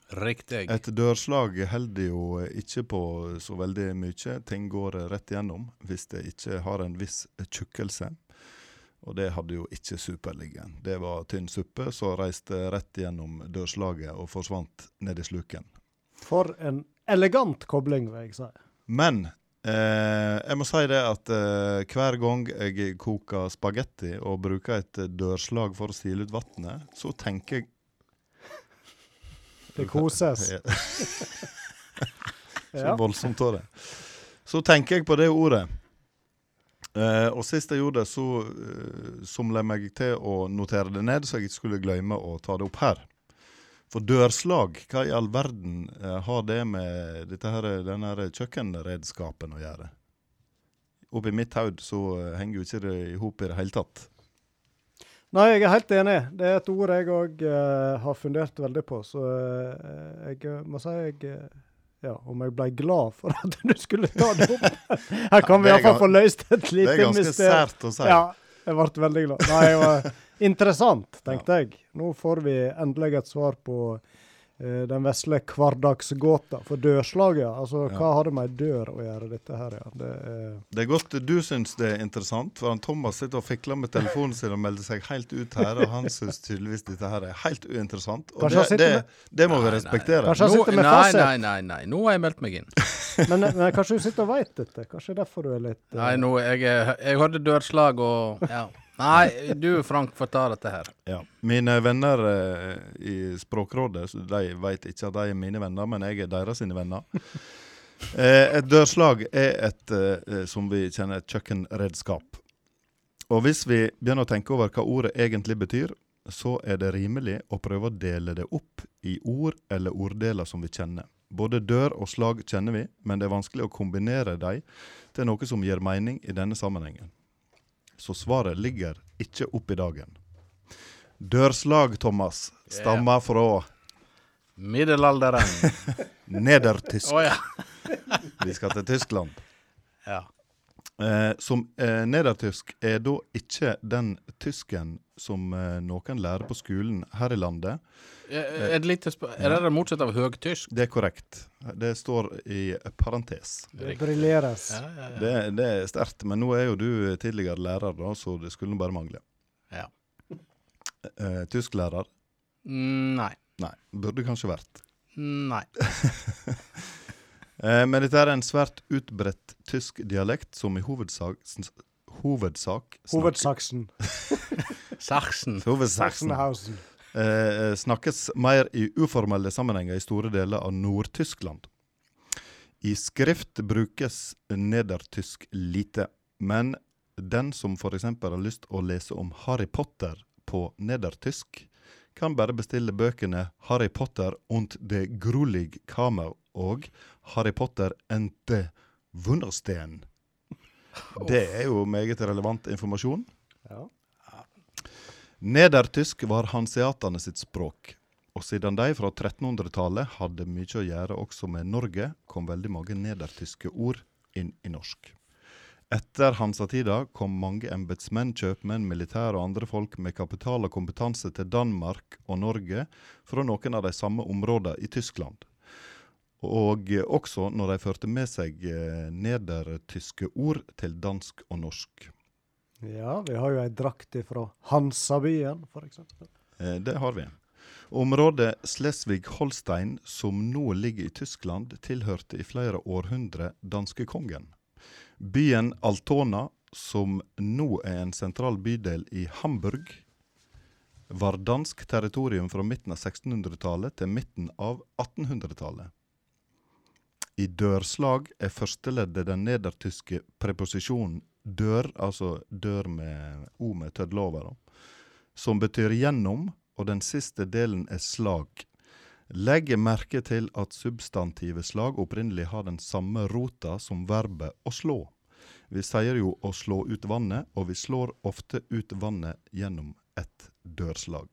riktig. Et dørslag holder jo ikke på så veldig mye. Ting går rett igjennom hvis det ikke har en viss tjukkelse. Og det hadde jo ikke Superligaen. Det var tynn suppe som reiste rett gjennom dørslaget og forsvant ned i sluken. For en elegant kobling, vil jeg si. Men eh, jeg må si det at eh, hver gang jeg koker spagetti og bruker et eh, dørslag for å stile ut vannet, så tenker jeg Det koses. [LAUGHS] [LAUGHS] Så voldsomt av det. Så tenker jeg på det ordet. Eh, og sist jeg gjorde det, så uh, somla jeg meg til å notere det ned, så jeg ikke skulle glemme å ta det opp her. For dørslag, hva i all verden eh, har det med dette her, denne her kjøkkenredskapen å gjøre? Oppi mitt hode så eh, henger jo ikke det i hop i det hele tatt. Nei, jeg er helt enig. Det er et ord jeg òg har fundert veldig på. Så uh, jeg eh, må si jeg uh, Ja, om jeg ble glad for at du skulle ta det opp. [LAUGHS] Her kan vi Det er iallfall få løst et Det er ganske mysterium. sært å si. Ja, jeg ble veldig glad. Nei, det var interessant, tenkte jeg. Nå får vi endelig et svar på den vesle hverdagsgåta for dørslaget. ja. Altså, Ja. hva har det med ei dør å gjøre, dette her? ja? Det er Det er godt du syns det er interessant, for han Thomas sitter og fikler med telefonen sin og melder seg helt ut her, og han syns tydeligvis dette her er helt uinteressant. Og det, det, det må vi Nei, nei. respektere. Kanskje han sitter med nei, fasit. nei, nei, nei. Nå har jeg meldt meg inn. [LAUGHS] men, men kanskje du sitter og veit dette? Kanskje derfor du er litt uh... Nei, nå, jeg, jeg hørte dørslag og ja. Nei, du Frank får ta dette her. Ja. Mine venner eh, i Språkrådet de vet ikke at de er mine venner, men jeg er deres sine venner. [LAUGHS] Eh, et dørslag er et, eh, som vi kjenner, et kjøkkenredskap. Og hvis vi begynner å tenke over hva ordet egentlig betyr, så er det rimelig å prøve å dele det opp i ord eller orddeler som vi kjenner. Både dør og slag kjenner vi, men det er vanskelig å kombinere dem til noe som gir mening i denne sammenhengen. Så svaret ligger ikke oppi i dagen. Dørslag, Thomas, stammer fra Middelalderen. [LAUGHS] nedertysk. Oh, ja. Vi skal til Tyskland. ja. Eh, som eh, nedertysk er da ikke den tysken som eh, noen lærer på skolen her i landet. Er det, litt, er det det motsatte av høgtysk? Det er korrekt. Det står i parentes. Det briljeres. Ja, ja, ja. Det, det er sterkt. Men nå er jo du tidligere lærer, da, så det skulle bare mangle. Ja. Eh, tysklærer? Mm, Nei. Nei. Burde kanskje vært. Nei. [LAUGHS] Eh, men dette er en svært utbredt tysk dialekt som i hovedsak Hovedsak Hovedsaksen. [LAUGHS] Sachsen. Hovedsaksen. Sachsenhausen. eh, snakkes mer i uformelle sammenhenger i store deler av Nord-Tyskland. I skrift brukes nedertysk lite, men den som f.eks. har lyst å lese om Harry Potter på nedertysk, kan bare bestille bøkene Harry Potter und det grulig Kammer og Harry Potter and the Wundersten. Det er jo meget relevant informasjon. Ja. Nedertysk var hanseatene sitt språk, og siden de fra 1300-tallet hadde mye å gjøre også med Norge, kom veldig mange nedertyske ord inn i norsk. Etter hansatida kom mange embetsmenn, kjøpmenn, militære og andre folk med kapital og kompetanse til Danmark og Norge fra noen av de samme områdene i Tyskland. Og også når de førte med seg eh, nedertyske ord til dansk og norsk. ja, vi har jo ei drakt fra Hansabyen, f.eks. Eh, Det har vi. Området Slesvig-Holstein, som nå ligger i Tyskland, tilhørte i flere århundre danskekongen. Byen Altona, som nå er en sentral bydel i Hamburg, var dansk territorium fra midten av 1600-tallet til midten av 1800-tallet. I dørslag er førsteleddet den nedertyske preposisjonen dør, altså dør med o med tødler over, som betyr gjennom, og den siste delen er slag. Legg merke til at substantivet slag opprinnelig har den samme rota som verbet å slå. Vi sier jo å slå ut vannet, og vi slår ofte ut vannet gjennom et dørslag.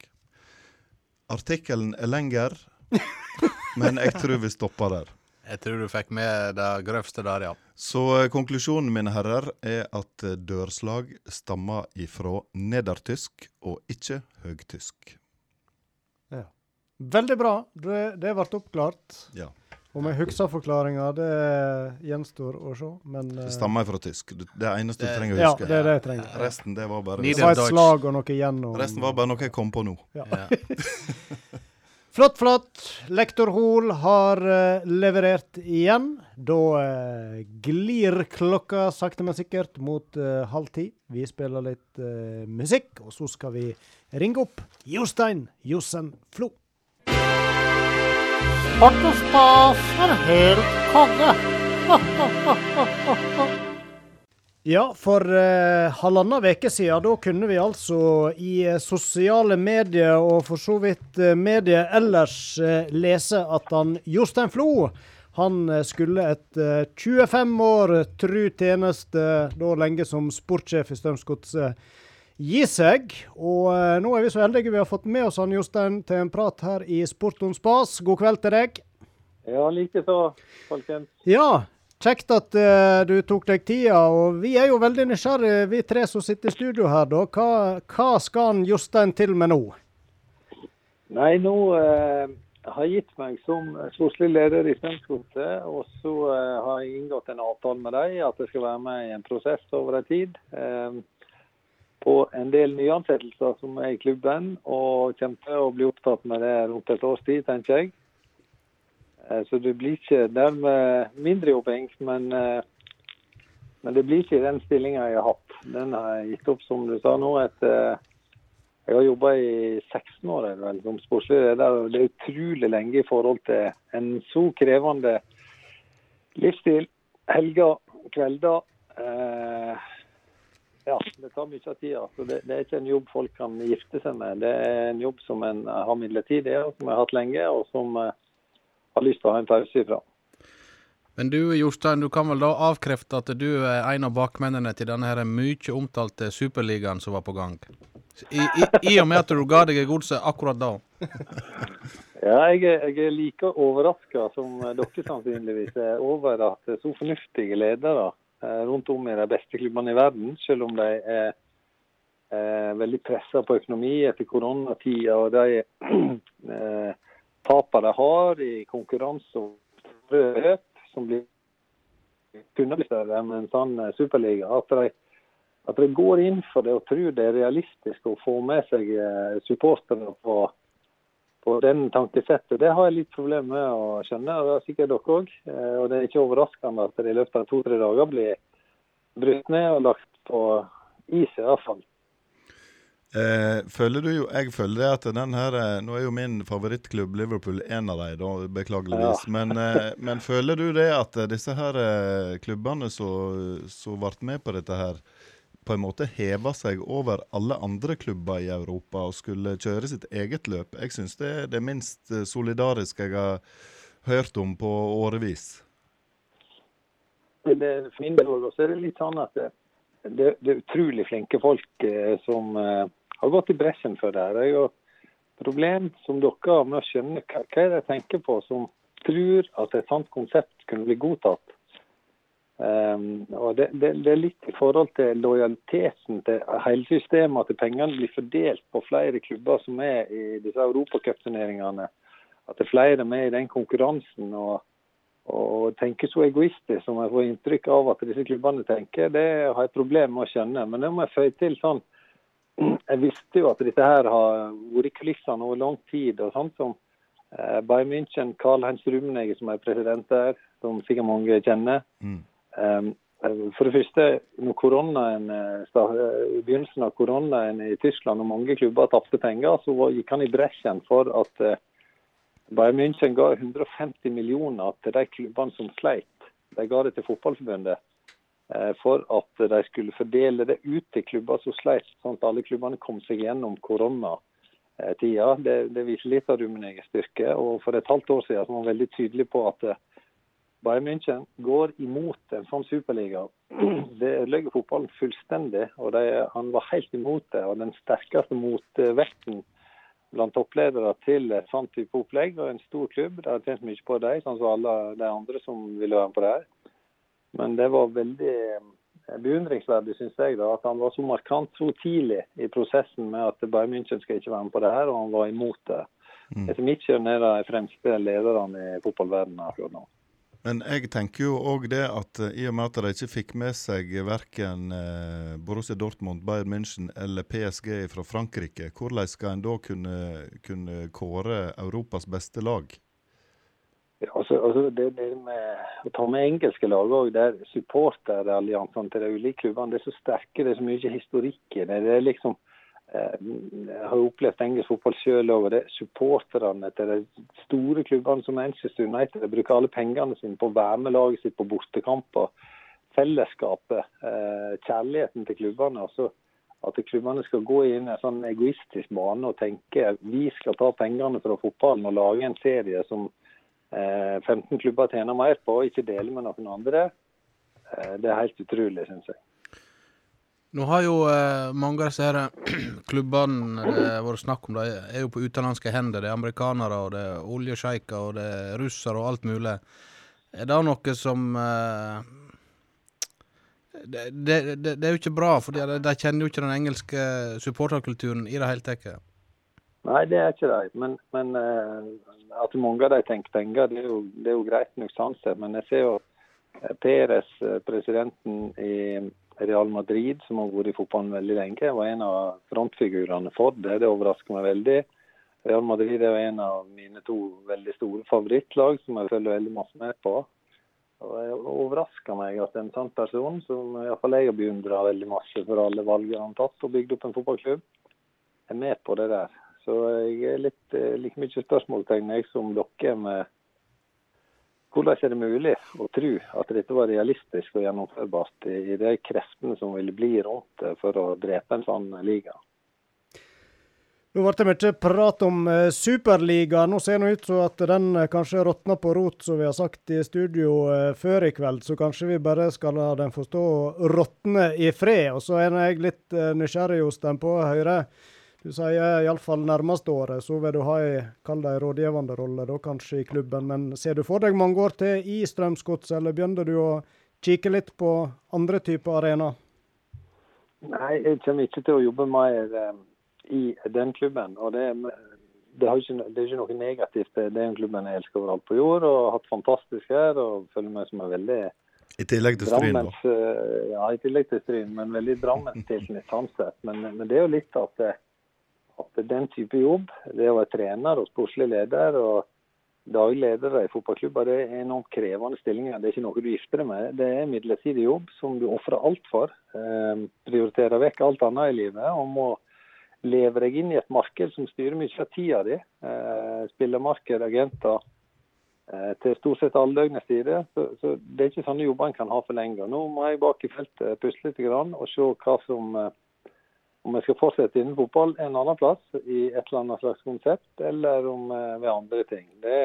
Artikkelen er lengre, men jeg tror vi stopper der. Jeg tror du fikk med det grøvste der, ja. Så eh, konklusjonen, mine herrer, er at eh, dørslag stammer ifra nedertysk og ikke høgtysk. Ja. Veldig bra. Det, det ble oppklart. Ja. Om jeg husker forklaringa, det gjenstår å se. Men eh, Det stammer fra tysk. Det er det eneste du trenger å huske. Ja, det er det jeg trenger. Resten det var bare Det var et slag og noe gjennom. Resten var bare noe jeg kom på nå. ja. [LAUGHS] Flott, flott. Lektor Hoel har uh, leverert igjen. Da uh, glir klokka sakte, men sikkert mot uh, halv ti. Vi spiller litt musikk, og så skal vi ringe opp Jostein Jossen Flo. Sport og stas er helt konge. [LAUGHS] Ja, for eh, halvannen uke siden, da kunne vi altså i eh, sosiale medier og for så vidt uh, medier ellers eh, lese at han Jostein Flo han eh, skulle etter 25 år tru tjeneste, da lenge som sportssjef i Strømsgodset, gi seg. Og eh, nå er vi så heldige vi har fått med oss han Jostein til en prat her i Sport om spas. God kveld til deg. Ja, likeså, folkens. Ja, kjekt at uh, du tok deg tida. Og vi er jo veldig nysgjerrige, vi tre som sitter i studio her. da. Hva, hva skal han Jostein til med nå? Nei, nå uh, har gitt meg som sportslig leder i Strømsgodset. Og så uh, har jeg inngått en avtale med dem at jeg skal være med i en prosess over en tid. På en del nyansettelser som er i klubben, og kommer til å bli opptatt med det rundt et års tid, tenker jeg. Eh, så det blir ikke dermed mindre jobbing, men, eh, men det blir ikke den stillinga jeg har hatt. Den har jeg gitt opp, som du sa nå. etter jeg har jobba i 16 år er det vel, som sportslig leder. og Det er utrolig lenge i forhold til en så krevende livsstil. Helger, kvelder. Eh, ja, det tar mye av tida. Så det, det, er ikke en jobb folk kan gifte seg med. Det er en jobb som en har midlertidig, og som jeg har hatt lenge, og som jeg har lyst til å ha en pause ifra. Men du Jostein, du kan vel da avkrefte at du er en av bakmennene til denne her mye omtalte superligaen som var på gang? I, i, I, og med at du ga deg godset akkurat da? [LAUGHS] ja, jeg er, jeg er like overraska som dere sannsynligvis er over at så fornuftige ledere Eh, rundt om i de beste klubbene i verden, selv om de er eh, veldig pressa på økonomi etter koronatida. Og de [CLEARS THROAT] eh, tapene de har i konkurranse og rødhet, som blir kunne bli større enn en sånn eh, superliga. At de, at de, går inn for det og tror det er realistisk å få med seg eh, supportere på på den tankesettet. Det har jeg litt problemer med å skjønne, og det har sikkert dere òg. Eh, og det er ikke overraskende at det i løpet av to-tre dager blir brutt ned og lagt på is, i hvert fall. Eh, føler du jo, Jeg føler det at den her eh, Nå er jo min favorittklubb Liverpool en av dem, beklageligvis. Ja. Men, eh, men, føler du det at disse her eh, klubbene som ble med på dette her, på en måte heva seg over alle andre klubber i Europa og skulle kjøre sitt eget løp. Jeg syns det er det minst eh, solidariske jeg har hørt om på årevis. For min del også er det litt sånn at det, det, det er utrolig flinke folk eh, som eh, har gått i bresjen for det. Det er jo problem som dere har med å skjønne hva, hva er det jeg tenker på, som tror at et sånt konsept kunne bli godtatt. Um, og det, det, det, er litt i forhold til lojaliteten til hele systemet, at pengene blir fordelt på flere klubber som er i disse europacupturneringene. At det er flere med i den konkurransen. og, og tenker så egoistisk som jeg får inntrykk av at disse klubbene tenker, det har jeg problemer med å skjønne. Men det må jeg føye til sånn Jeg visste jo at dette her har vært i kulissene over lang tid. og sånt som eh, Bayern München, Karl Heinz Rummenegger som er president der, som sikkert mange kjenner. Mm. Um, for det første, når koronaen, eh, i begynnelsen av koronaen i Tyskland og mange klubber tapte penger, så gikk han i bresjen for at eh, Bayern München ga 150 millioner til de klubbene som sleit. De ga det til Fotballforbundet eh, for at de skulle fordele det ut til klubber som sleit, sånn at alle klubbene kom seg gjennom koronatida. Det, det viser litt av Rummenegges styrke. og For et halvt år siden var han veldig tydelig på at Bayern München går imot en sånn superliga. [CLEARS THROAT] Det ødelegger fotballen fullstendig. og det, Han var helt imot det. og Den sterkeste motvekten blant toppledere til et sånt type opplegg. og En stor klubb. Det har tjent mye på dem, sånn som alle de andre som ville være med på det her. Men det var veldig eh, beundringsverdig, syns jeg, da, at han var så markant så tidlig i prosessen med at Bayern München skal ikke være med på det her, og han var imot det. Mm. Etter mitt skjønn er de fremste lederne i fotballverdenen akkurat nå. Men jeg tenker jo òg det at uh, i og med at de ikke fikk med seg verken uh, Borussia Dortmund, Bayern München eller PSG fra Frankrike, hvordan skal en da kunne, kunne kåre Europas beste lag? Ja, altså, altså det, det, med å ta med engelske lag òg, der supporteralliansene til de ulike klubbene er så sterke, det er så mye historikk i det. Det er liksom Eh, jeg har opplevd engelsk fotball sjøl òg. Er supporterne til de store klubbene som Manchester United de bruker alle pengene sine på å være med laget sitt på bortekamper. Fellesskapet, eh, kjærligheten til klubbene. Altså, at klubbene skal gå inn i en sånn egoistisk bane og tenke vi skal ta pengene fra fotballen og lage en serie som 15 eh, klubber tjener mer på, å ikke dele med noen andre. Det er helt utrolig, syns jeg. Nå har jo eh, mange av disse her [CLEARS THROAT] klubbene det har vært snakk om, de er jo på utenlandske hender. Det er amerikanere, og det er oljesjeiker, og det er russere og alt mulig. Er det noe som eh, det, det, det, det, er jo ikke bra, for de, de, kjenner jo ikke den engelske supporterkulturen i det hele tatt. Nei, det er ikke det. Men, men eh, at mange av de tenker penger, det er jo, det er jo greit nok sånn. Men jeg ser jo Perez, eh, presidenten i Real Madrid, som har vært i fotballen veldig lenge, var en av frontfigurene for det. Det overrasker meg veldig. Real Madrid er en av mine to veldig store favorittlag, som jeg følger veldig masse med på. Og Det overrasker meg at en sånn person, som iallfall jeg har beundra veldig masse for alle valgene han har tatt og bygd opp en fotballklubb, er med på det der. Så jeg er litt eh, like mye spørsmålstegn jeg som dere med hvordan er det mulig å tro at dette var realistisk og gjennomførbart i de kreftene som ville bli rundt for å drepe en sånn liga? Nå ble det mye prat om eh, Superliga. Nå ser det ut som at den eh, kanskje råtner på rot, som vi har sagt i studio eh, før i kveld. Så kanskje vi bare skal la den få stå og råtne i fred. Og så er jeg litt nysgjerrig nysgjerrig, Jostein, på å høre. Du sier iallfall nærmeste året så vil du ha ei kall det ei rådgivende rolle, da kanskje i klubben. Men ser du for deg mange år til i Strømsgodset, eller begynner du å kikke litt på andre typer arenaer? Nei, jeg kommer ikke til å jobbe mer eh, i den klubben. og det, det, har ikke, det er ikke noe negativt. Det er den klubben jeg elsker overalt på jord og har hatt fantastisk her. og føler meg som en veldig I tillegg til Stryn, da. Eh, ja, i tillegg til Stryn, men veldig Drammens-tilknyttet sånn sett. Men, men det er jo litt at, det- at den type jobb, det å være trener og sportslig leder og daglig leder i fotballklubber, det er enormt krevende stillinger. Det er ikke noe du gifter deg med. Det er midlertidig jobb som du ofrer alt for. Eh, prioriterer vekk alt annet i livet og må leve deg inn i et marked som styrer mye av tida di. Eh, spillermarked, agenter, eh, til stort sett alldøgnets tider. Så, så det er ikke sånne jobber en kan ha for lenge. Nå må jeg bak i feltet pusle litt grann, og se hva som eh, om jeg skal fortsette innen fotball en annen plass, i et eller annet slags konsept, eller om eh, ved andre ting. Det,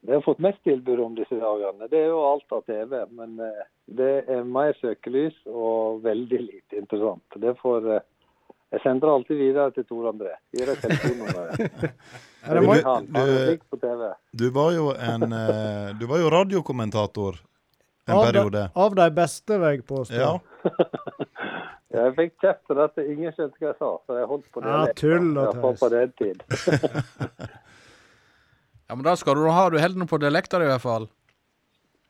det har fått mest tilbud om disse dagene, det er jo alt av TV. Men eh, det er mer søkelys og veldig lite interessant. Det får eh, Jeg sender alltid videre til Tor André. Gir deg telefonnummeret. [LAUGHS] Er er TV. Du var jo en Du var jo radiokommentator en Av de, periode. av de beste, vil jeg påstå. Ja. [LAUGHS] Jeg fikk kjeft for dette. ingen skjønte hva jeg sa, så jeg holdt på det. Ja, tull og tøys. [LAUGHS] Ja, men da skal du ha. Du holder på dialekter i hvert fall.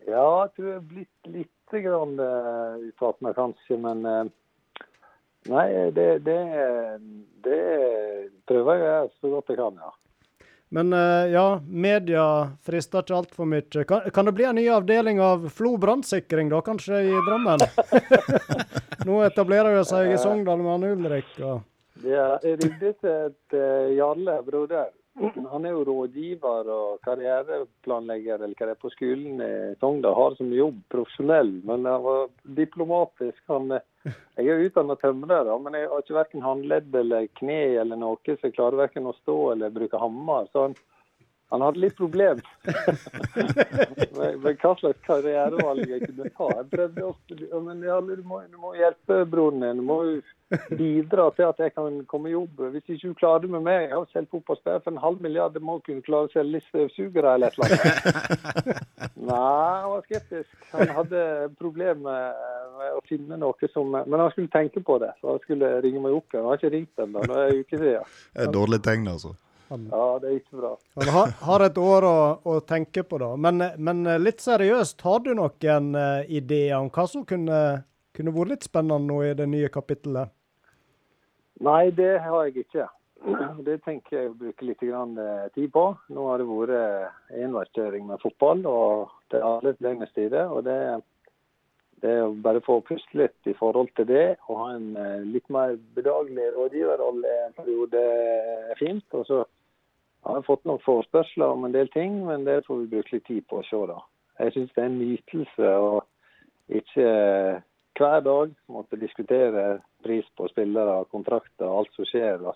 Ja, jeg tror jeg er blitt litt grann uh, uttalt meg kanskje, men uh, Nei, det, det, det prøver jeg så godt jeg kan, ja. Men eh, ja, media frister ikke altfor mye. Kan, kan det bli en ny avdeling av Flo brannsikring, da, kanskje i Drammen? [LAUGHS] Nå etablerer jo seg i Sogndal med han Ulrik. Og... Ja, jeg ringte til, til Jarle, broder. Han er jo rådgiver og karriereplanlegger eller hva det er på skolen i Sogndal. Har som jobb profesjonell, men han var diplomatisk. Han, eh, jeg er utdanna tømrer, men jeg har ikke verken håndledd eller kne eller noe, så jeg klarer verken å stå eller bruke hammer. Så han, hadde litt problem [LAUGHS] med, hva slags karrierevalg jeg kunne ta. Jeg prøvde ofte, ja, men Jarle, du må, du må hjelpe broren din. Du må bidra til at jeg kan komme i jobb. Hvis ikke du klarer det med meg, jeg har solgt fotballspillere for en halv milliard, det må kunne klare å selge litt støvsugere eller et eller annet. [LAUGHS] Nei, han var skeptisk. Han hadde problemer med, å finne noe som Men han skulle tenke på det, så han skulle ringe meg opp igjen. Han har ikke ringt ennå, nå er det en uke siden. Det er et dårlig tegn, altså. Ja, det er ikke bra. Han har, har et år å, å tenke på, da. Men, men eh, litt seriøst, har du noen uh, ideer om hva som kunne, kunne vært litt spennende nå i det nye kapittelet? Nei, det har jeg ikke. [CLEARS THROAT] Det tenker jeg å bruke litt grann, eh, tid på. Nå har det vært enveiskjøring med fotball, og det er alle døgnets tider. Og det, det er å bare få puste litt i forhold til det, og ha en litt mer bedagelig rådgiverrolle en periode er fint. Og så har fått noen forespørsler om en del ting, men det får vi bruke litt tid på å se, da. Jeg syns det er en nytelse å ikke hver dag måtte diskutere pris på spillere, kontrakter og alt som skjer.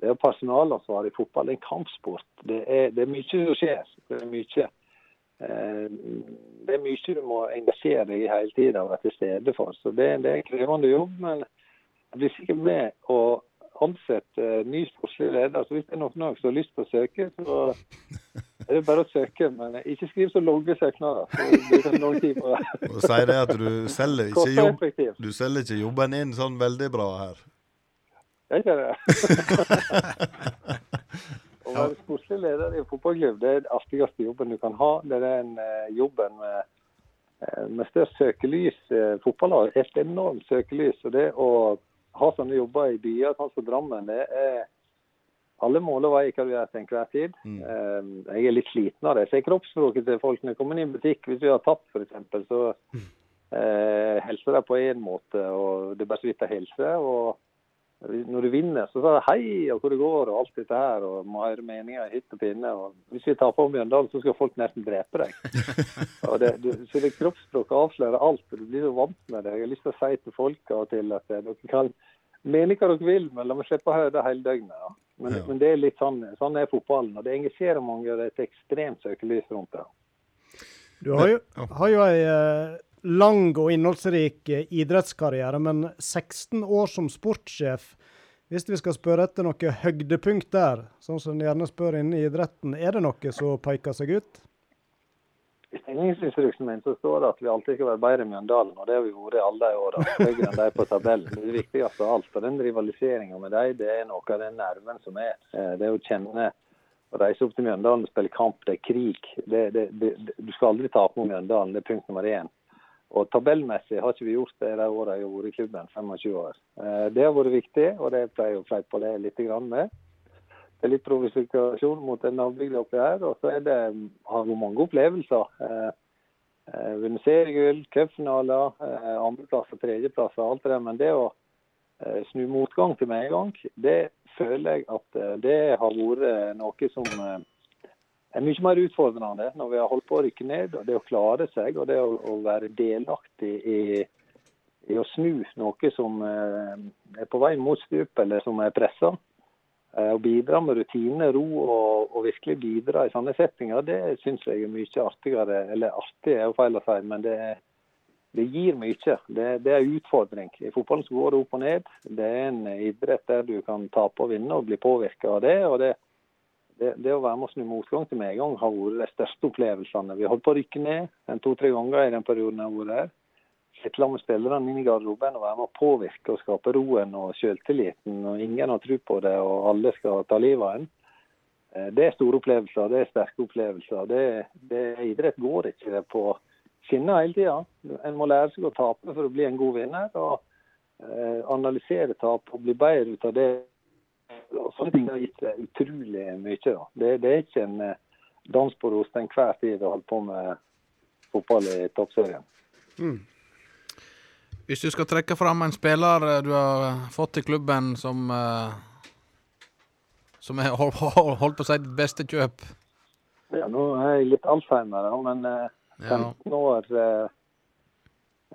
Det er personalansvar i fotball. Det er en kampsport. Det er, det er mye som skjer. Det er mye. Eh, det er mye du må engasjere deg i hele tida og være til stede for. Så det, det er en krevende jobb. Men jeg blir sikkert med å ansette eh, ny sportslig leder. Så hvis det er noen av dere som har lyst til å søke, så er det bare å søke. Men ikke skriv så lange søknader. Det. Og si det at du selger ikke, jobb, du selger ikke jobben inn sånn veldig bra her. Jeg gjør det? [LAUGHS] Å være sportslig leder i en fotballklubb det er den artigste jobben du kan ha. Det er den eh, jobben med, eh, med størst søkelys. Fotball har et enormt søkelys. og Det å ha sånne jobber i byer sånn som Drammen, det er alle jeg hva du gjør til enhver tid. Mm. jeg er litt sliten av det. Jeg ser kroppsspråket til folk når jeg kommer inn i butikk. Hvis vi har tapt, f.eks., så eh, hilser de på én måte, og det er bare så vidt de hilser. og når du vinner, så sier de hei og hvor det går og alt dette her. og Må høre meninger i hytt og pinne. og Hvis vi tar på Mjøndalen, så skal folk nesten drepe deg. [LAUGHS] og det, du, så det Kroppsspråket avslører alt. og Du blir så vant med det. Jeg har lyst til å si til folk av og til at eh, dere kan mene hva dere vil, men la meg slippe å høre det hele døgnet. Ja. Men, Ja. men det er litt sånn, sånn er fotballen. og Det engasjerer mange, og det er et ekstremt søkelys rundt det. Du har jo, har jo ei eh, lang og innholdsrik eh, idrettskarriere, men 16 år som sportssjef. Hvis vi skal spørre etter noe høydepunkt der, sånn som en gjerne spør innen idretten, er det noe som peker seg ut? I stillingsinstruksen min så står det at vi alltid skal være bedre enn Mjøndalen, og det har vi vært alle de åra. Høyere enn de på tabellen. Det viktigste av alt. Og den rivaliseringa med dem, det er noe av den nerven som er. Eh, Det å kjenne å reise opp til Mjøndalen og spille kamp, det er krig. Det, det, det- du skal aldri tape mot Mjøndalen, det er punkt nummer én. Og tabellmessig har ikke vi gjort det de årene jeg har vært i klubben, 25 år. Eh, Det har vært viktig, og det pleier jeg å fleipe det litt med. Det er litt provokasjon mot en nabobygd oppi her. Og så det, har vi mange opplevelser. Eh, eh, Vunnet seriegull, cupfinaler, eh, andreplass og alt det der. Men det å eh, snu motgang til medgang, det føler jeg at eh, det har vært eh, noe som eh, er mye mer utfordrende når vi har holdt på å rykke ned. og Det å klare seg og det å, å være delaktig i, i å snu noe som eh, er på vei mot stup, eller som er pressa. Å bidra med rutine, ro og, og virkelig bidra i sånne settinger, det syns jeg er mye artigere. Eller artig er jo feil å si, men det, det gir mye. Det, det er en utfordring. I fotballen går det opp og ned. Det er en idrett der du kan tape og vinne og bli påvirka av det. og det det, det å være med å snu motgang til medgang har vært de største opplevelsene. Vi holdt på å rykke ned to-tre ganger i den perioden jeg har vært her. Sitte med spillerne inn i garderoben og være med å påvirke og skape roen og selvtilliten. og Ingen har tro på det, og alle skal ta livet av en. Eh, Det er store opplevelser, det er sterke opplevelser. Det, det, idrett går ikke det på skinner hele tida. En må lære seg å tape for å bli en god vinner. og eh, Analysere tap og bli bedre ut av det og sånne ting har gitt utrolig mye. Da. Det, det er ikke en eh, dans på ros til enhver tid å holde på med fotball i toppserien. Hvis du skal trekke fram en spiller eh, du har fått til klubben som eh, som er [LAUGHS] hold- hold- holdt på å si ditt beste kjøp Ja, nå er jeg litt alzheimer, men eh, 15 år eh,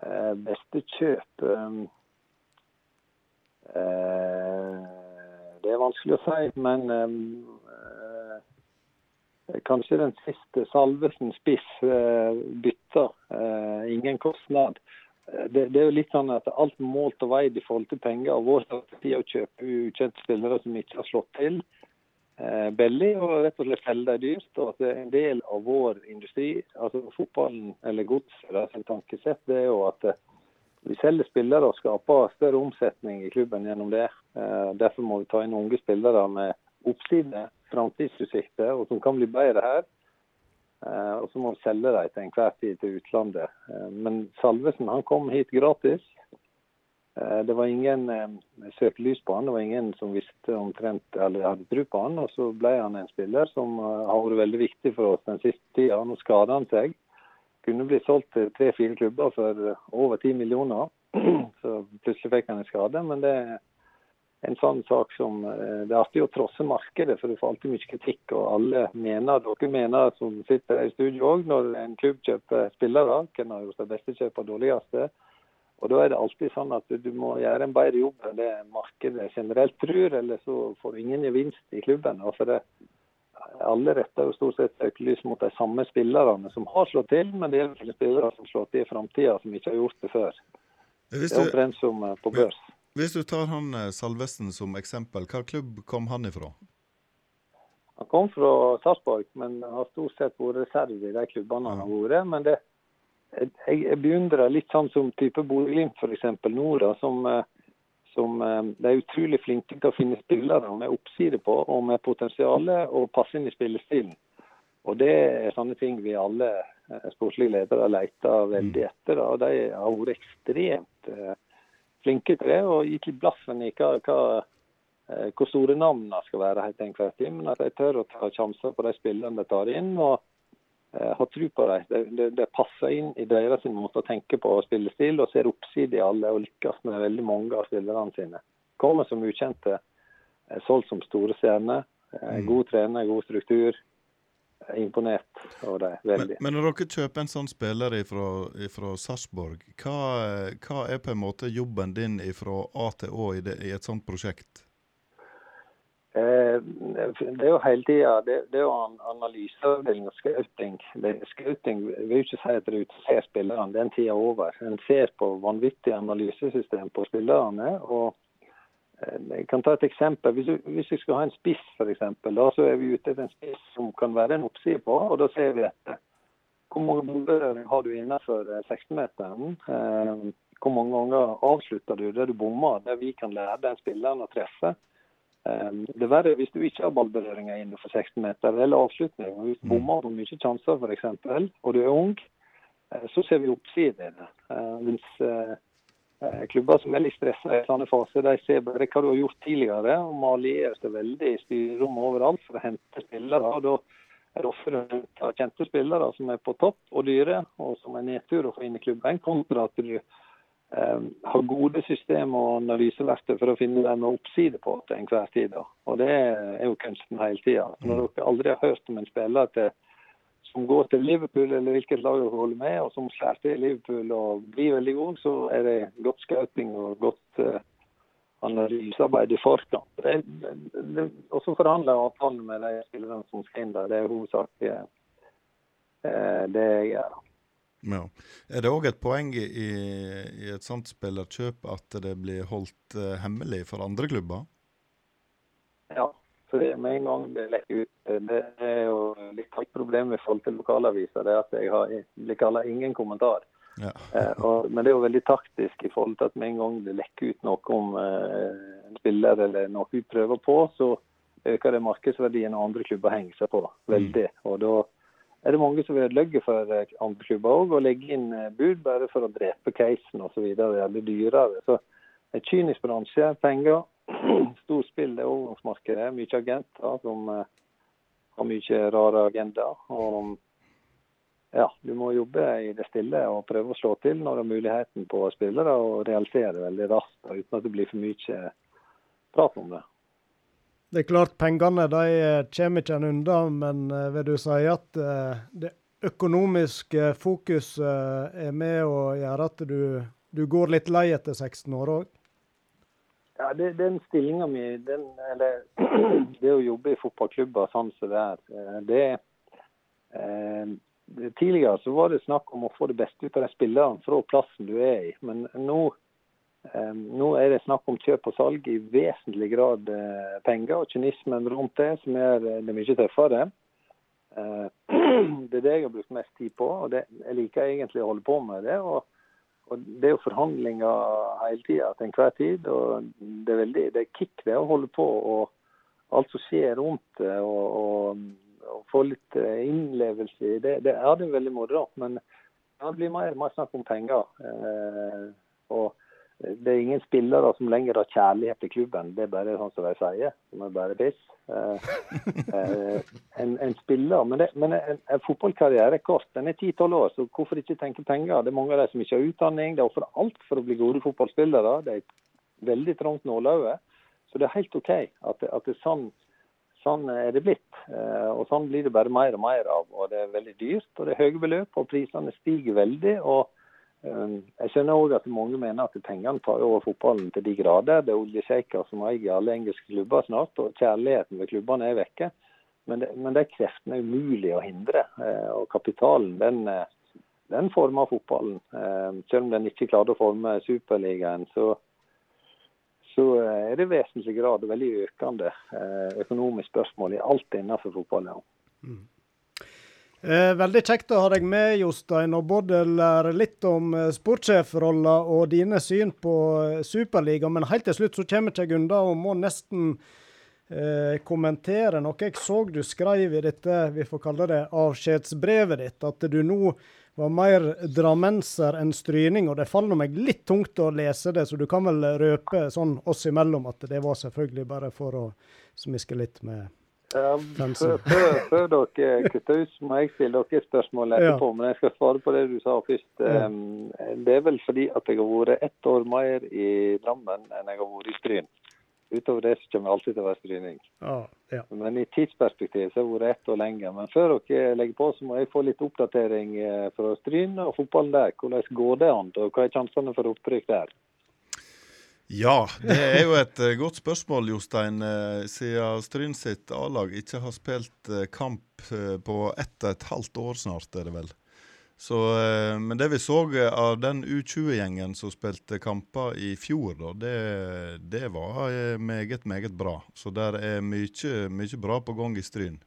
eh, beste kjøp eh, Det er vanskelig å si, men um, eh, kanskje den siste Salvesen spiss eh, bytter. Eh, ingen kostnad. Eh, Det, det er jo litt sånn at alt målt og veid i forhold til penger. og Vår strategi er å kjøpe ukjente spillere som ikke har slått til eh, billig, og rett og slett selge dem dyrt. og at En del av vår industri, altså fotballen eller godset, det er jo at eh, vi selger spillere og skaper større omsetning i klubben gjennom det. Eh, derfor må vi ta inn unge spillere med oppside, framtidsutsikter, og som kan bli bedre her. Eh, og så må vi selge dem til enhver tid til utlandet. Eh, men Salvesen han kom hit gratis. Det var ingen søkelys på han, det var ingen som visste omtrent eller hadde tro på han. Og så ble han en spiller som har vært veldig viktig for oss den siste tida. Nå skader han seg. Kunne bli solgt til tre-fire klubber for eh, over ti millioner. [CLEARS THROAT] Så plutselig fikk han en skade. Men det er en sånn sak som eh, Det er artig å trosse markedet, for du får alltid mye kritikk. Og alle mener, dere mener som sitter i studio òg, når en klubb kjøper spillere, hvem har gjort det beste kjøpet dårligste. Og Da er det alltid sånn at du må gjøre en bedre jobb enn det markedet generelt tror, eller så får du ingen gevinst i klubben. Og for det, alle retter jo stort sett søkelys mot de samme spillerne som har slått til, men det gjelder spillere som slår til i framtida, som ikke har gjort det før. Hvis Det er du, omtrent som eh, på børs. hvis du tar han eh, Salvesen som eksempel, hvilken klubb kom han ifra? Han kom fra Sarpsborg, men har stort sett vært reserve i de klubbene han har vært. Men det, jeg, jeg beundrer litt sånn som type Bodø-Glimt f.eks. nå, da, som, eh, som eh, de er utrolig flinke til å finne spillere med oppside på og med potensial og passe inn i spillestilen. Og Det er sånne ting vi alle eh, sportslige ledere leter veldig etter. og De har vært ekstremt eh, flinke til det og gitt litt blaffen i hva, hva, hvor store navnene skal være. helt enkelt. Men at de tør å ta sjanser på de spillerne de tar inn. og har tro på dem. Det, det, det, passer inn i deres måte å tenke på og spillestil, og ser oppside i alle og lykkes med veldig mange av spillerne sine. Kommer som ukjente, solgt som store stjerner. Eh, god trener, god struktur. Eh, Imponert over dem, Men, veldig. men når dere kjøper en sånn spiller fra Sarpsborg, hva, hva er på en måte jobben din fra A til Å i, det, i et sånt prosjekt? Eh, Det er jo hele tida det, det er jo analyseavdeling og scouting. Scouting vil ikke si at du er ser spillerne, den tida er over. En ser på vanvittig analysesystem på spillerne. og eh, Jeg kan ta et eksempel. Hvis, du, skal ha en spiss, f.eks., da så er vi ute etter en spiss som kan være en oppside på. og Da ser vi etter hvor mange bomberøringer har du innenfor eh, 16-meteren. Eh, hvor mange ganger avslutter du det du bommer, der vi kan lære den spilleren å treffe. Eh, Det er verre hvis du ikke har ballberøringer innenfor 16 meter eller avslutning. Hvis du bommer på mye sjanser f.eks., og du er ung, eh, så ser vi oppsiden i det. Eh, Mens eh, klubber som er litt stressa i sånne faser, de ser bare hva du har gjort tidligere, og Man allierer seg veldig i styrerommet overalt for å hente spillere. og da er det ofte å hente kjente spillere som er på topp og dyre, og som er nedtur å få inn i klubben, kontra at du har gode system og analyseverktøy for å finne dem med oppside på til enhver tid. Og Det er jo kunsten hele tida. Når dere aldri har hørt om en spiller til, som går til Liverpool eller hvilket lag dere holder med, og som slår til Liverpool og blir veldig god, så er det godt scouting og godt eh, analysearbeid i forkant. Det, det, det, og så forhandler jeg avtalen med de spillerne som skal inn der. Det er hovedsakelig eh, det jeg gjør. Ja. Er det òg et poeng i, i et sånt spillerkjøp at det blir holdt uh, hemmelig for andre klubber? Ja, for det med en gang det lekker ut. eh, Det er jo litt av et problem i forhold til lokalaviser. Det er at jeg har, blir kalla ingen kommentar. Ja. Eh, og, men det er jo veldig taktisk i forhold til at med en gang det lekker ut noe om eh, en spiller eller noe vi prøver på, så øker det markedsverdien og andre klubber henger seg på veldig. Og da er det mange som vil ødelegge for eh, andre klubber òg, og legge inn eh, bud bare for å drepe casen osv. Det dyrere. Så en kynisk bransje, penger, [CLEARS THROAT] storspill, er overgangsmarkedet. Mye agenter som eh, har mye rare agendaer. Ja, du må jobbe i det stille og prøve å slå til når du har muligheten på spillere, og realisere veldig raskt uten at det blir for mye prat om det. Det er klart, pengene de eh, kommer ikke en unna, men eh, vil du si at eh, det økonomiske fokuset er med å gjøre at du, du går litt lei etter 16 år òg? Ja, det, Den stillinga mi, den, eller [CLEARS THROAT] det å jobbe i fotballklubber sånn som det er, det eh, Tidligere så var det snakk om å få det beste ut av de spillerne fra plassen du er i. Men nå, nå er det snakk om kjøp og salg i vesentlig grad eh, penger, og kynismen rundt det som gjør det mye tøffere. Eh, [CLEARS THROAT] det er det jeg har brukt mest tid på, og det, jeg liker egentlig å holde på med det. og og Det er jo forhandlinger hele tida til enhver tid. og Det er veldig, det er kick det å holde på og alt som skjer rundt det. Og, og, og få litt eh, innlevelse i det. Det er det veldig moro, men det blir mer, mer snakk om penger. Eh, og det er ingen spillere som lenger har kjærlighet til klubben. Det er bare sånn som de sier. Som er bare piss. Eh, eh, en, en spiller Men, det, men en, en fotballkarriere er kort. Den er 10-12 år, så hvorfor ikke tenke penger? Det er mange av de som ikke har utdanning. Det er offer alt for å bli gode fotballspillere. Det er veldig trangt nåløye. Så det er helt OK at det, at det er sånn, sånn er det blitt. Eh, og sånn blir det bare mer og mer av. Og det er veldig dyrt, og det er høye beløp, og prisene stiger veldig. og jeg skjønner òg at mange mener at pengene tar over fotballen til de grader. Det er oljesjeiker som eier alle engelske klubber snart, og kjærligheten ved klubbene er vekke. Men, det, men de kreftene er umulig å hindre. Eh, og kapitalen, den, eh, den former fotballen. Eh, selv om den ikke klarte å forme Superligaen, så, så eh, er det i vesentlig grad veldig økende økonomisk spørsmål i alt innenfor fotballen. Ja. Eh, veldig kjekt å ha deg med, Jostein, og både lære litt om eh, sportssjefrolla og dine syn på eh, Superliga. Men helt til slutt så kommer jeg ikke unna og må nesten eh, kommentere noe jeg så du skrev i dette vi får kalle det avskjedsbrevet ditt. At du nå var mer drammenser enn stryning. Og det faller meg litt tungt å lese det, så du kan vel røpe sånn oss imellom at det var selvfølgelig bare for å smiske litt med Ja, før, før, dere kutter ut, må jeg stille dere spørsmål etterpå. Ja. Men jeg skal svare på det du sa først. Ja. Det er vel fordi at jeg har vært ett år mer i Drammen enn jeg har vært i Stryn. Utover det så kommer jeg alltid til å være stryning. Ja, ja. Men i tidsperspektiv så har jeg vært ett år lenger. Men før dere legger på, så må jeg få litt oppdatering eh, fra Stryn og fotballen der. Hvordan går det an, og hva er sjansene for opprykk der? Ja, det er jo et eh, godt spørsmål, Jostein. eh, Siden Stryn sitt A-lag ikke har spilt eh, kamp på ett og et halvt år snart, er det vel. Så, men det vi så av den U20-gjengen som spilte kamper i fjor, da, det, det var meget, meget bra. Så der er mye, mye bra på gang i Stryn.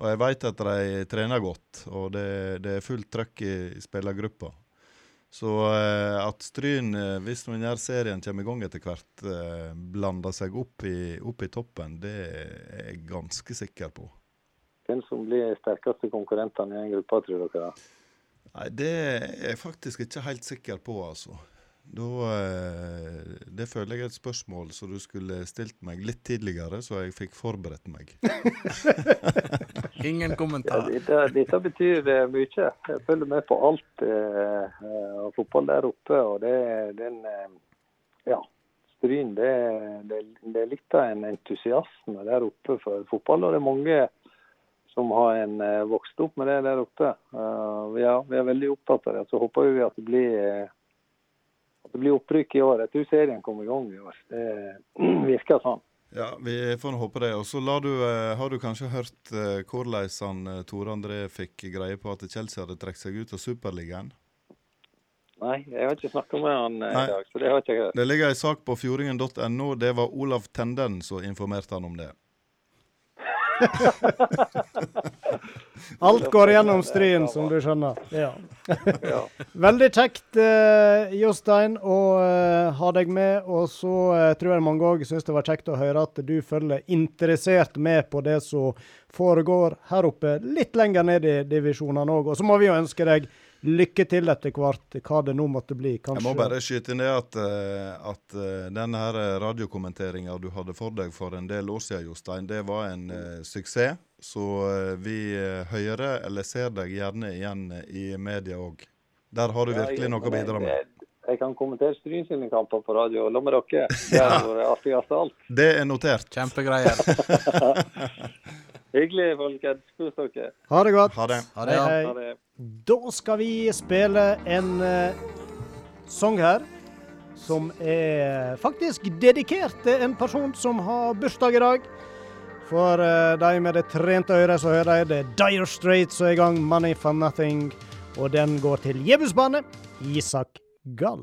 Og jeg vet at de trener godt, og det, det er fullt trøkk i spillergruppa. Så eh, at Stryn, eh, hvis denne serien kommer i gang etter hvert, eh, blander seg opp i, opp i toppen, det er jeg ganske sikker på. Hvem som blir sterkeste konkurrentene i en gruppe, tror dere? Nei, det er jeg faktisk ikke helt sikker på, altså. Da, eh, det føler jeg er et spørsmål som du skulle stilt meg litt tidligere, så jeg fikk forberedt meg. [LAUGHS] Ingen Ja, kommentar. dette, dette betyr eh, mye. Jeg følger med på alt eh, eh, av fotball der oppe. og det, den, ja, Stryn det, det, det er litt av en entusiasme der oppe for fotball. Og det er mange som har en, vokst opp med det der oppe. Uh, vi, er, vi er veldig opptatt av det. Så håper vi at det blir, at det blir opprykk i år. Jeg tror serien kommer i gang i år. Det virker sånn. Ja, vi får håpe det. Og så eh, har du kanskje hørt eh, hvordan han, eh, Tore André fikk greie på at Chelsea hadde trukket seg ut av Superligaen? Nei, jeg har ikke snakka med han Nei. i dag, så det har ikke hørt. Det ligger ei sak på fjordingen.no. Det var Olav Tenden som informerte han om det. Alt går gjennom Stryn, som du skjønner. Ja. Ja. Veldig kjekt, eh, Jostein, å eh, ha deg med. Og så eh, tror jeg mange òg syns det var kjekt å høre at du følger interessert med på det som foregår her oppe, litt lenger ned i divisjonene òg. Og så må vi jo ønske deg lykke til etter hvert, hva det nå måtte bli. Kanskje Jeg må bare skyte inn det at, eh, at eh, denne her radiokommenteringa du hadde for deg for en del år siden, Jostein, det var en uh, suksess. Så eh, vi eh, hører eller ser deg gjerne igjen eh, i media òg. Der har du Ja, virkelig jeg- noe å bidra med. Jeg, jeg kan kommentere Stryn sine kamper på radio. La meg dere. Det har vært artigst av alt. Det er notert. Kjempegreier. [LAUGHS] Hyggelig, folkens. Kos dere. Ha det godt. Ha det. Ha det, ja. Hei, Ha det. Da skal vi spille en uh, sang her som er faktisk dedikert til en person som har bursdag i dag. For uh, de med det trente øret så hører jeg det er Dire Straits som er i gang, 'Money for Nothing'. Og den går til Jebusbane, Isak Gall.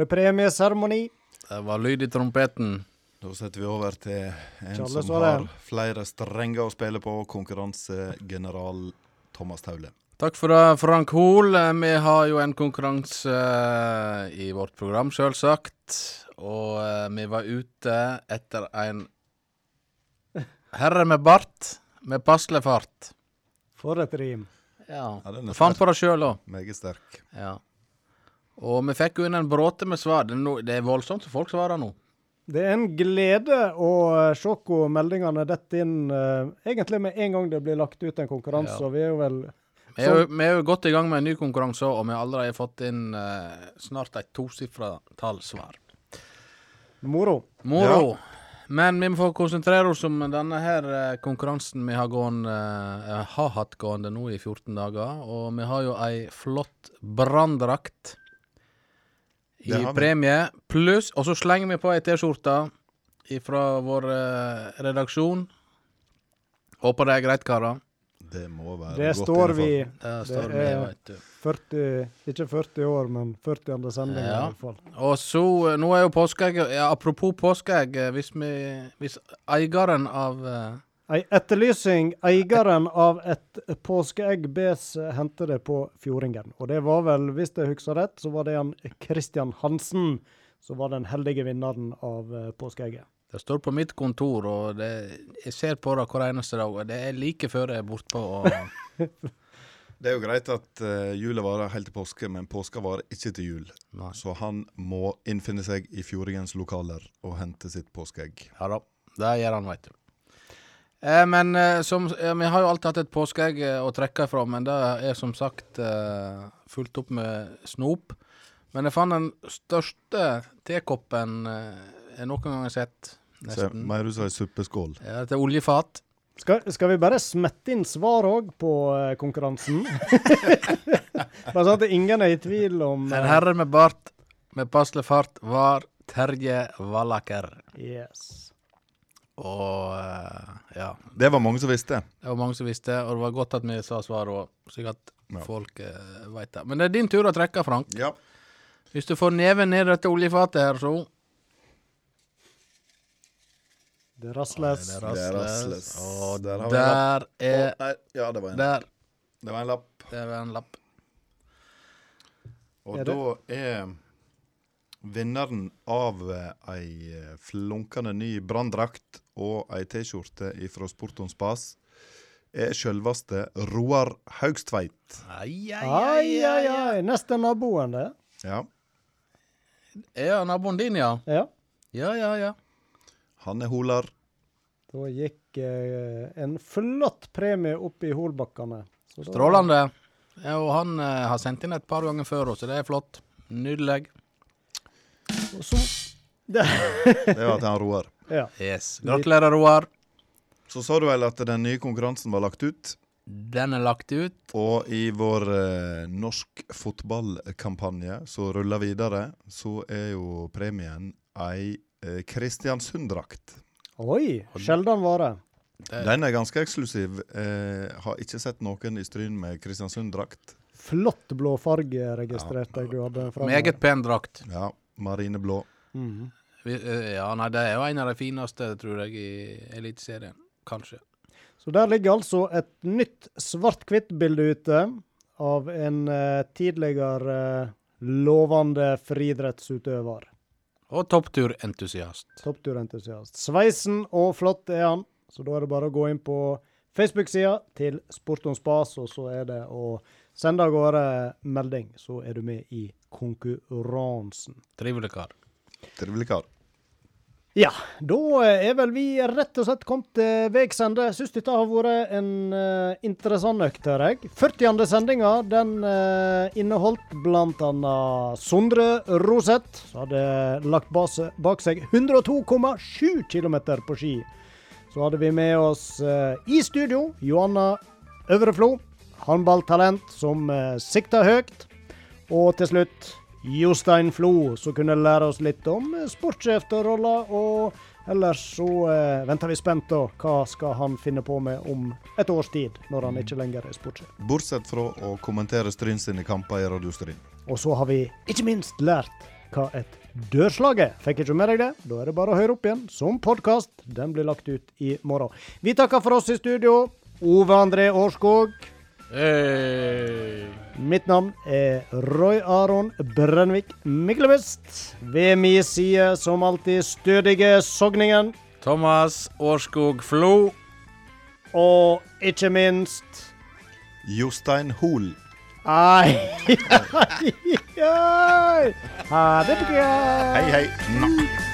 Det premieseremoni. Det var lyd i trompeten. Da setter vi over til en Charles som har flere strenger å spille på, konkurransegeneral Thomas Taule. Takk for det, Frank Hoel. Vi har jo en konkurranse eh, i vårt program, sjølsagt. Og eh, vi var ute etter en herre med bart med passelig fart. For et rim. Ja. Ja, er Fant på det sjøl òg. Meget sterk. Ja. Og vi fikk jo inn en bråte med svar. Det er, no, det er voldsomt så folk svarer nå. Det er en glede å eh, se hvor meldingene detter inn, uh, egentlig med en gang det blir lagt ut en konkurranse. Ja. Og vi er jo vel Vi er, jo, vi er jo godt i gang med en ny konkurranse òg, og vi har allerede fått inn uh, snart et tosifra tall svar. moro. Moro. Men vi må få konsentrere oss om denne her konkurransen vi har, gående, uh, har hatt gående nå i 14 dager. Og vi har jo ei flott branndrakt i Det vi. premie. Pluss Og så slenger vi på ei T-skjorte fra vår eh, redaksjon. Håper det er greit, karer. Det må være Det godt står vi Det står vi, er- vet du. 40, ikke 40 år, men 40. sending Ja. i hvert fall. Og så, eh, nå er jo påskeegg ja, Apropos påskeegg, eh, hvis, vi, hvis eieren av eh, Ei etterlysning. Eieren av et påskeegg bes hente det på Fjordingen. Og det var vel, hvis jeg husker rett, så var det han Christian Hansen som var den heldige vinneren av eh, påskeegget. Det står på mitt kontor, og det, jeg ser på det hver eneste dag, og det er like før jeg er bortpå. Og [LAUGHS] Det er jo greit at uh, jula varer helt til påske, men påska varer ikke til jul. Nei. Så han må innfinne seg i Fjordingens lokaler og hente sitt påskeegg. Ja da, det gjør han, veit du. Eh, men eh, som, eh, vi har jo alltid hatt et påskeegg eh, å trekke ifra, men det er som sagt eh, fulgt opp med snop. Men jeg fant den største tekoppen eh, jeg noen gang har sett. Se, Nesten. mer ut som ei suppeskål. Ja, til oljefat. Skal, skal vi bare smette inn svar òg på eh, konkurransen? [LAUGHS] bare sånn at ingen er i tvil om En eh, herre med bart med passelig fart var Terje Wallaker. Yes. Og eh, ja, Det var mange som visste. det var mange som visste, og det var godt at vi sa svaret òg, slik at Ja. folk uh, veit det. Men det er din tur å trekke, Frank. Ja. Hvis du får neven ned i dette oljefatet her, så Det rasles. Det Det er rasles. Og Der har vi en der er Å, ja, det var en. Der. Det var en lapp. Det var en lapp. Og Er da er vinneren av eh, ei eh, flunkende ny branndrakt og ei T-skjorte fra Sporton Spas er sjølveste Roar Haugstveit. Ai, Ai, ai, ai. Neste naboen, det. Ja. Ja, naboen din, ja. Ja. Ja, ja, ja. Han er holar. Da gikk eh, en flott premie opp i Holbakkene. Så Strålende. Ja, og han eh, har sendt inn et par ganger før, så det er flott. Nydelig. Og så det, Det var til han Roar. [LAUGHS] Ja. Yes. Gratulerer, Roar. Så sa du vel at den nye konkurransen var lagt ut. Den er lagt ut. Og i vår eh, norsk fotballkampanje som ruller videre, så er jo premien ei eh, Kristiansund-drakt. Oi! Sjelden vare. Det- Den er ganske eksklusiv. Eh, har ikke sett noen i Stryn med Kristiansund-drakt. Flott blå farge ja. jeg du hadde. Meget pen drakt. Ja, marineblå. Mm Vi, eh, ja, nei, det er jo en av de fineste, tror jeg, i Eliteserien. Kanskje. Så der ligger altså et nytt svart-hvitt-bilde ute av en uh, tidligere uh, lovende friidrettsutøver. Og toppturentusiast. Toppturentusiast. Sveisen og flott er han, så da er det bare å gå inn på Facebook-sida til Sport om spas, og så er det å sende av gårde melding, så er du med i konkurransen. Trivelig kar. Trivelig kar. Ja, da er vel vi rett og slett kommet til veis ende. Syns dette har vært en uh, interessant økt, hører jeg. 40. sendinga den uh, inneholdt bl.a. Sondre Roseth, som hadde lagt base, bak seg 102,7 km på ski. Så hadde vi med oss uh, i studio Johanna Øvreflo, håndballtalent som uh, sikta høyt. Og til slutt Jostein Flo, som kunne lære oss litt om eh, sportssjefrolla. Og ellers så eh, venter vi spent da. Hva skal han finne på med om et års tid, når han ikke lenger er sportssjef. Bortsett fra å kommentere Stryn sine kamper i Radio Stryn. Og så har vi ikke minst lært hva et dørslag er. Fikk ikke med deg det? Da er det bare å høre opp igjen som podkast. Den blir lagt ut i morgen. Vi takker for oss i studio. Ove André Årskog. Hey. Mitt navn er Roy Aron Brennvik Myklebust. Ved min side som alltid stødige Sogningen. Thomas Årskog Flo. Og ikke minst Jostein Hoel. Ai, [LAUGHS] ai, ai. Ha det bra. Hei, hei. Nå.